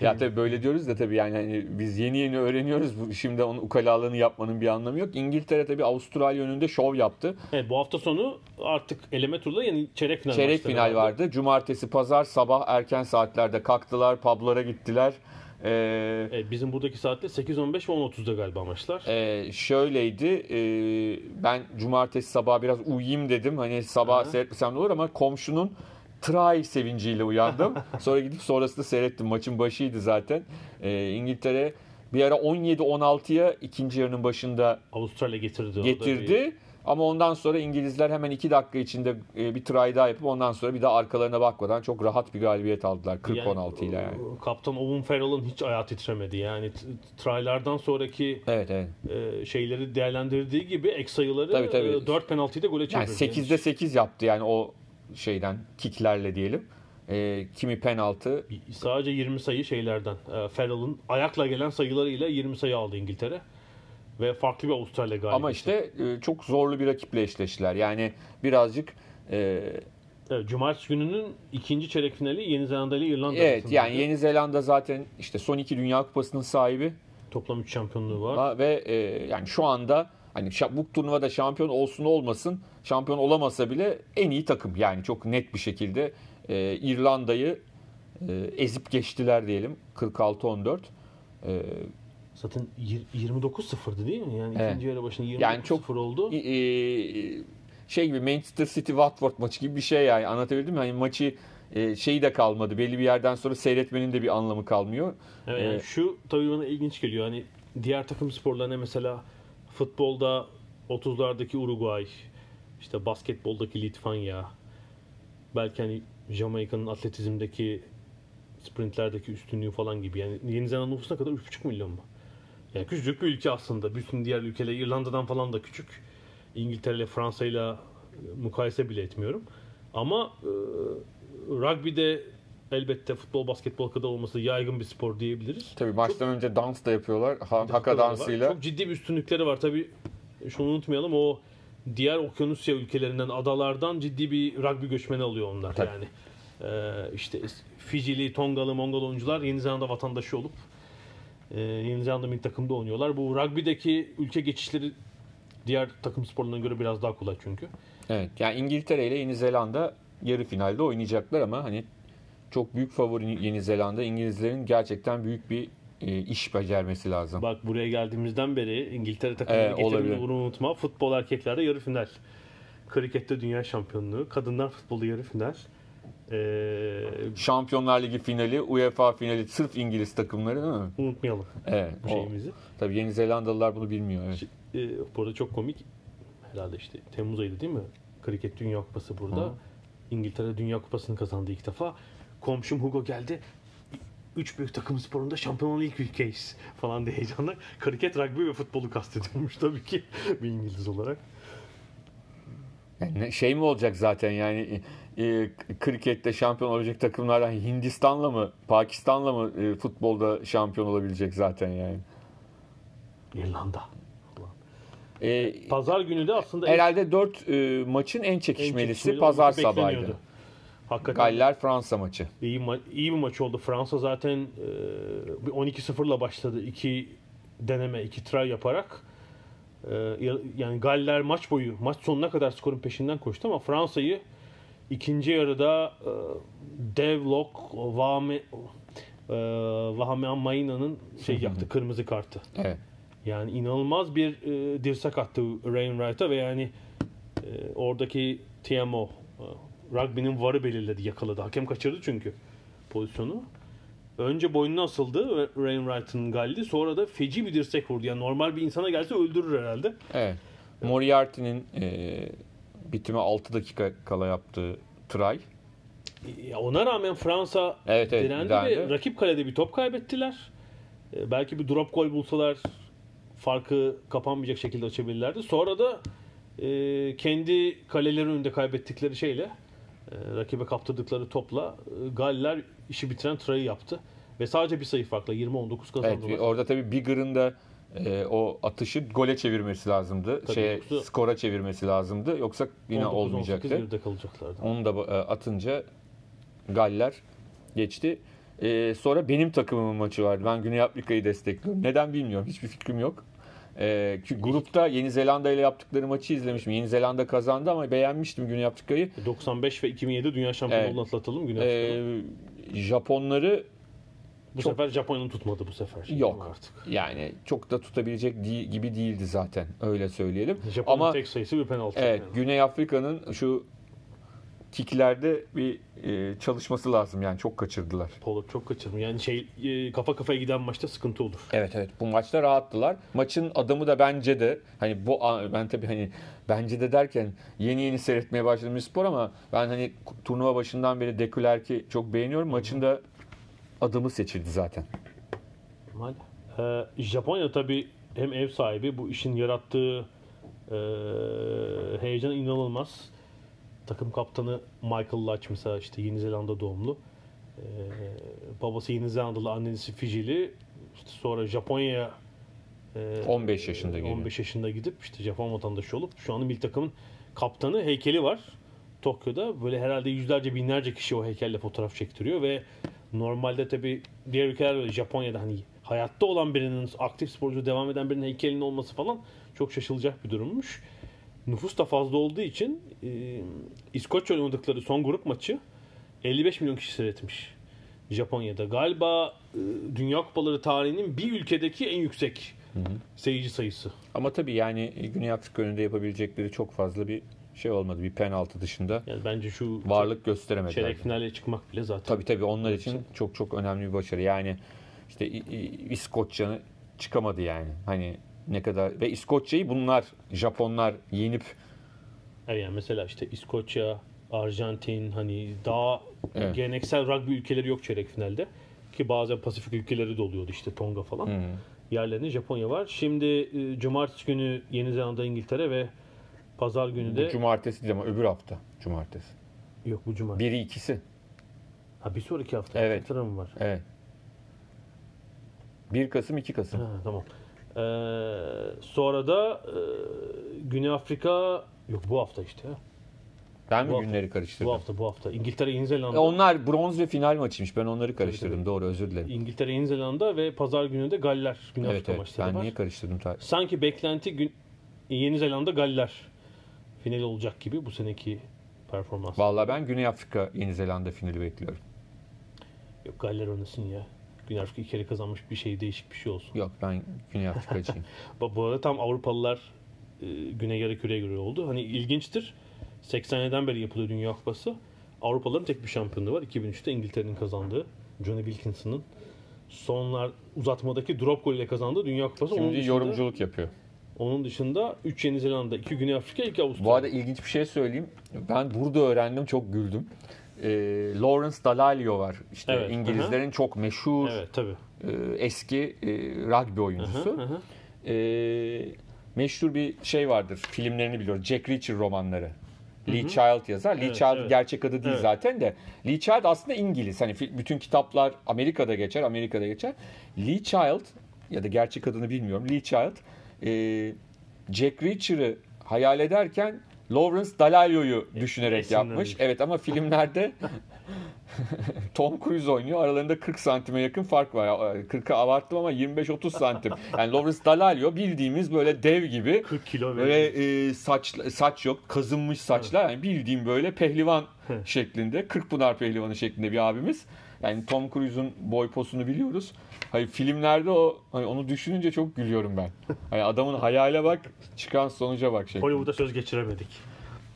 Ya tabii böyle diyoruz da tabii yani hani biz yeni yeni öğreniyoruz. Bu- Şimdi onun ukalalığını yapmanın bir anlamı yok. İngiltere tabii Avustralya önünde şov yaptı. evet, bu hafta sonu artık eleme turda yani çeyrek final Çeyrek final vardı. Cumartesi, pazar sabah erken saatlerde kalktılar, publara gittiler. Ee, Evet, bizim buradaki saatte 8.15 ve 10.30'da galiba maçlar. e, şöyleydi. e, ben cumartesi sabah biraz uyuyayım dedim. Hani sabah seyretmesem de olur ama komşunun try sevinciyle uyandım. Sonra gidip sonrasında seyrettim. Maçın başıydı zaten. E, İngiltere bir ara 17-16'ya ikinci yarının başında Avustralya getirdi. getirdi. Ama ondan sonra İngilizler hemen 2 dakika içinde e, bir try daha yapıp ondan sonra bir de arkalarına bakmadan çok rahat bir galibiyet aldılar 40-16 ile yani. Kaptan Owen Farrell'ın hiç ayağı titremedi. Yani trylardan sonraki Evet evet. e, şeyleri değerlendirdiği gibi ek sayıları Tabii, tabii. e, 4 penaltıyı da gole Yani çevirdi. 8'de 8 yaptı yani o şeyden kicklerle diyelim. E, kimi penaltı Sadece 20 sayı şeylerden. E, Farrell'ın ayakla gelen sayılarıyla 20 sayı aldı İngiltere. Ve farklı bir Avustralya galibiyeti. ama işte e, çok zorlu bir rakiple eşleştiler. Yani birazcık e, Evet, Cumartesi gününün ikinci çeyrek finali Yeni Zelanda ile İrlanda evet arasındaydı. yani Yeni Zelanda zaten işte son iki Dünya Kupası'nın sahibi Toplam 3 şampiyonluğu var. Ve e, yani şu anda hani bu turnuvada şampiyon olsun olmasın şampiyon olamasa bile en iyi takım yani çok net bir şekilde e, İrlanda'yı e, ezip geçtiler diyelim 46-14. E, Zaten yir- 29-0'dı değil mi? Yani Evet. ikinci yarı başında 29-0 Yani çok- oldu. e, e, şey gibi Manchester City Watford maçı gibi bir şey yani anlatabildim mi? Hani maçı e, şeyi de kalmadı. Belli bir yerden sonra seyretmenin de bir anlamı kalmıyor. Evet, yani Ee, şu tabii bana ilginç geliyor. Hani diğer takım sporlarına mesela futbolda 30'lardaki Uruguay, işte basketboldaki Litvanya, belki hani Jamaika'nın atletizmdeki sprintlerdeki üstünlüğü falan gibi. Yani Yeni Zelanda nüfusuna kadar 3,5 milyon mu? Yani küçücük bir ülke aslında. Bütün diğer ülkeler İrlanda'dan falan da küçük. İngiltere Fransa ile mukayese bile etmiyorum. Ama e, rugby'de elbette futbol, basketbol kadar olması yaygın bir spor diyebiliriz. Tabii maçtan önce dans da yapıyorlar. Ha, haka Hakikaten var. dansıyla. Çok ciddi bir üstünlükleri var. Tabii şunu unutmayalım o diğer Okyanusya ülkelerinden, adalardan ciddi bir rugby göçmeni alıyor onlar Tabii. yani. Ee, işte Fijili, Tongalı, Mongol oyuncular Yeni Zelanda vatandaşı olup e, Yeni Zelanda milli takımda oynuyorlar. Bu rugby'deki ülke geçişleri diğer takım sporlarına göre biraz daha kolay çünkü. Evet. Yani İngiltere ile Yeni Zelanda yarı finalde oynayacaklar ama hani çok büyük favori Yeni Zelanda. İngilizlerin gerçekten büyük bir e, iş becermesi lazım. Bak buraya geldiğimizden beri İngiltere takımını Evet, getirdiğini bunu unutma. Futbol erkeklerde yarı final. Krikette dünya şampiyonluğu. Kadınlar futbolu yarı final. Ee, Şampiyonlar Ligi finali, UEFA finali sırf İngiliz takımları değil mi? unutmayalım Evet. bu o- şeyimizi. tabii Yeni Zelandalılar bunu bilmiyor. Evet. Ee, bu arada çok komik. Herhalde işte Temmuz ayıydı değil mi? Kriket Dünya Kupası burada. Hı. İngiltere Dünya Kupası'nı kazandı ilk defa. Komşum Hugo geldi. Üç büyük takım sporunda şampiyonluğu ilk ülkeyiz falan diye heyecanla. Kriket, rugby ve futbolu kastediyormuş tabii ki bir İngiliz olarak. Yani şey mi olacak zaten yani e, krikette şampiyon olacak takımlardan Hindistan'la mı, Pakistan'la mı e, futbolda şampiyon olabilecek zaten yani. İrlanda. E, Pazar günü de aslında en- herhalde 4 maçın en en çekişmelisi çekişmeli pazar sabahıydı. Hakikaten Galler Fransa maçı. iyi, ma- iyi bir maç oldu. Fransa zaten e, bir 12-0'la başladı. İki deneme, iki try yaparak. E, ya- yani Galler maç boyu, maç sonuna kadar skorun peşinden koştu ama Fransa'yı ikinci yarıda e, Devlok, Vahme, Vahme Maina'nın şey yaktı, kırmızı kartı. Evet. Yani inanılmaz bir e, dirsek attı Rainwright'a ve yani e, oradaki TMO e, rugby'nin varı belirledi, yakaladı. Hakem kaçırdı çünkü pozisyonu. Önce boynuna asıldı ve Rainwright'ın galdi. Sonra da feci bir dirsek vurdu. Yani normal bir insana gelse öldürür herhalde. Evet. Moriarty'nin e, bitime 6 dakika kala yaptığı try. Ya ona rağmen Fransa Evet, evet, direndi ve rakip kalede bir top kaybettiler. E, belki bir drop gol bulsalar farkı kapanmayacak şekilde açabilirlerdi. Sonra da e, kendi kaleleri önünde kaybettikleri şeyle rakibe kaptırdıkları topla e, Galler işi bitiren try'ı yaptı. Ve sadece bir sayı farkla 20-19 Evet, kazandılar. orada tabii Bigger'ın da e, o atışı gole çevirmesi lazımdı. Tabii, Şeye, yoksa- skora çevirmesi lazımdı. Yoksa yine 19-18 olmayacaktı. geride kalacaklardı. Onu da e, atınca Galler geçti. E, sonra benim takımımın maçı vardı. Ben Güney Afrika'yı destekliyorum. Neden bilmiyorum. Hiçbir fikrim yok. E, grupta Yeni Zelanda ile yaptıkları maçı izlemiştim. Yeni Zelanda kazandı ama beğenmiştim Güney Afrika'yı. 95 ve 2007 dünya şampiyonluğunu Evet. atlatalım Güney. E, Japonları Bu çok- sefer Japonya'nın tutmadı bu sefer. Yok. artık. yani çok da tutabilecek değil, gibi değildi zaten. Öyle söyleyelim. Japon'un Ama tek sayısı bir penaltı. Evet, yani. Güney Afrika'nın şu kiklerde bir e, çalışması lazım yani çok kaçırdılar. Polo çok kaçırdım. Yani şey e, kafa kafaya giden maçta sıkıntı olur. Evet evet bu maçta rahattılar. Maçın adamı da bence de hani bu ben tabii hani bence de derken yeni yeni seyretmeye başladığım bir spor ama ben hani turnuva başından beri Dekülerki çok beğeniyorum. Maçın da adamı seçildi zaten. Ee, Japonya tabii hem ev sahibi bu işin yarattığı e, heyecan inanılmaz. Takım kaptanı Michael Lodge mesela işte Yeni Zelanda doğumlu. Ee, babası Yeni Zelandalı, annesi Fijili. İşte sonra Japonya'ya e, 15 yaşında geliyor. 15 yaşında gidip işte Japon vatandaşı olup şu anda milli takımın kaptanı heykeli var. Tokyo'da böyle herhalde yüzlerce binlerce kişi o heykelle fotoğraf çektiriyor ve normalde tabi diğer ülkeler böyle Japonya'da hani hayatta olan birinin aktif sporcu devam eden birinin heykelinin olması falan çok şaşılacak bir durummuş. Nüfus da fazla olduğu için e, İskoçya oynadıkları son grup maçı 55 milyon kişi seyretmiş. Japonya'da. Galiba e, Dünya Kupaları tarihinin bir ülkedeki en yüksek seyirci sayısı. Ama tabii yani Güney Afrika önünde yapabilecekleri çok fazla bir şey olmadı. Bir penaltı dışında Yani bence şu varlık gösteremediler. çeyrek finale çıkmak bile zaten. Tabii tabii onlar için çok çok önemli bir başarı. Yani işte İ- İ- İskoçya'nın çıkamadı yani. Hani ne kadar ve İskoçya'yı bunlar Japonlar yenip Evet, yani mesela işte İskoçya, Arjantin hani daha Evet. geleneksel rugby ülkeleri yok çeyrek finalde. Ki bazen Pasifik ülkeleri de oluyordu işte Tonga falan. Yerlerinde Japonya var. Şimdi e, cumartesi günü Yeni Zelanda, İngiltere ve pazar günü bu de cumartesi değil ama öbür hafta cumartesi. yok bu cumartesi. Biri ikisi. Ha bir sonraki hafta. Evet. İngiltere mi var? Evet. 1 Kasım 2 Kasım. Ha, tamam. Ee, sonra da e, Güney Afrika yok bu hafta işte. Ben mi bu hafta- günleri karıştırdım? Bu hafta bu hafta. İngiltere, Yeni Zelanda. E, Onlar bronz ve final maçıymış. Ben onları karıştırdım. Doğru özür dilerim. İngiltere, Yeni Zelanda ve pazar günü de Galler Güney Evet Afrika evet. maçları Ben var. niye karıştırdım? Sanki beklenti gün Yeni Zelanda Galler final olacak gibi bu seneki performans. Vallahi ben Güney Afrika Yeni Zelanda finali bekliyorum. Yok Galler oynasın ya. Güney Afrika iki kere kazanmış bir şey değişik bir şey olsun. Yok ben Güney Afrikacıyım. Bu arada tam Avrupalılar e, Güney yarı küreye göre oldu. Hani ilginçtir. 87'den beri yapılıyor Dünya Kupası. Avrupalıların tek bir şampiyonluğu var. 2003'te İngiltere'nin kazandığı. Johnny Wilkinson'ın sonlar uzatmadaki drop golüyle kazandığı Dünya Kupası. onun Şimdi dışında, yorumculuk yapıyor. Onun dışında 3 Yeni Zelanda, 2 Güney Afrika, 2 Avustralya. Bu arada ilginç bir şey söyleyeyim. Ben burada öğrendim çok güldüm. Ee, Lawrence Dallaglio var. İşte Evet, İngilizlerin çok meşhur Evet tabii. e, eski e, rugby oyuncusu. Hı hı. Ee, meşhur bir şey vardır. Filmlerini biliyorum. Jack Reacher romanları. Lee Child yazar. Lee Evet, Child evet. gerçek adı değil Evet. zaten de. Lee Child aslında İngiliz. Hani bütün kitaplar Amerika'da geçer, Amerika'da geçer. Lee Child ya da gerçek adını bilmiyorum. Lee Child e, Jack Reacher'ı hayal ederken Lawrence Dallaglio'yu düşünerek esinlenmiş. yapmış. Evet ama filmlerde Tom Cruise oynuyor. Aralarında 40 santime yakın fark var. 40'ı abarttım ama 25-30 santim. Yani Lawrence Dallaglio bildiğimiz böyle dev gibi 40 kilo böyle e, saç saç yok, kazınmış saçlar. Yani bildiğim böyle pehlivan şeklinde, Kırkpınar pehlivanı şeklinde bir abimiz. Yani Tom Cruise'un boy posunu biliyoruz. Hani filmlerde o hani onu düşününce çok gülüyorum ben. Hani adamın hayale bak, çıkan sonuca bak şeklinde. Hollywood'a söz geçiremedik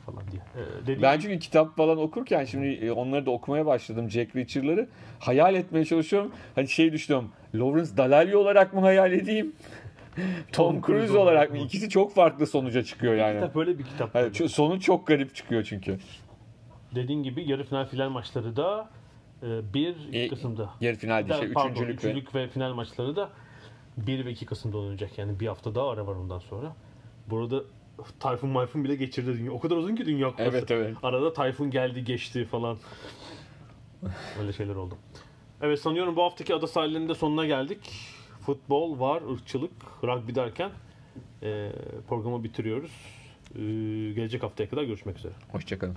falan diye. Ee, dediğim Ben çünkü kitap falan okurken şimdi e, onları da okumaya başladım Jack Reacher'ları. Hayal etmeye çalışıyorum. Hani şey düşünüyorum. Lawrence Dallaglio olarak mı hayal edeyim? Tom, Cruise olarak mı? İkisi çok farklı sonuca çıkıyor yani. kitap böyle bir kitap. Hani ço- sonu çok garip çıkıyor çünkü. Dediğin gibi yarı final final maçları da e, bir iki E, Kasım'da. Yarı final değil, şey, Pardon, üçüncülük ve üçüncülük ve final maçları da 1 ve 2 Kasım'da oynanacak. Yani bir hafta daha ara var ondan sonra. Burada Tayfun Mayfun bile geçirdi dünya. O kadar uzun ki Dünya Kupası. Evet, evet. Arada Tayfun geldi geçti falan. Öyle şeyler oldu. Evet sanıyorum bu haftaki ada sahillerinde sonuna geldik. Futbol var, ırkçılık, rugby derken e, programı bitiriyoruz. E, gelecek haftaya kadar görüşmek üzere. hoşçakalın.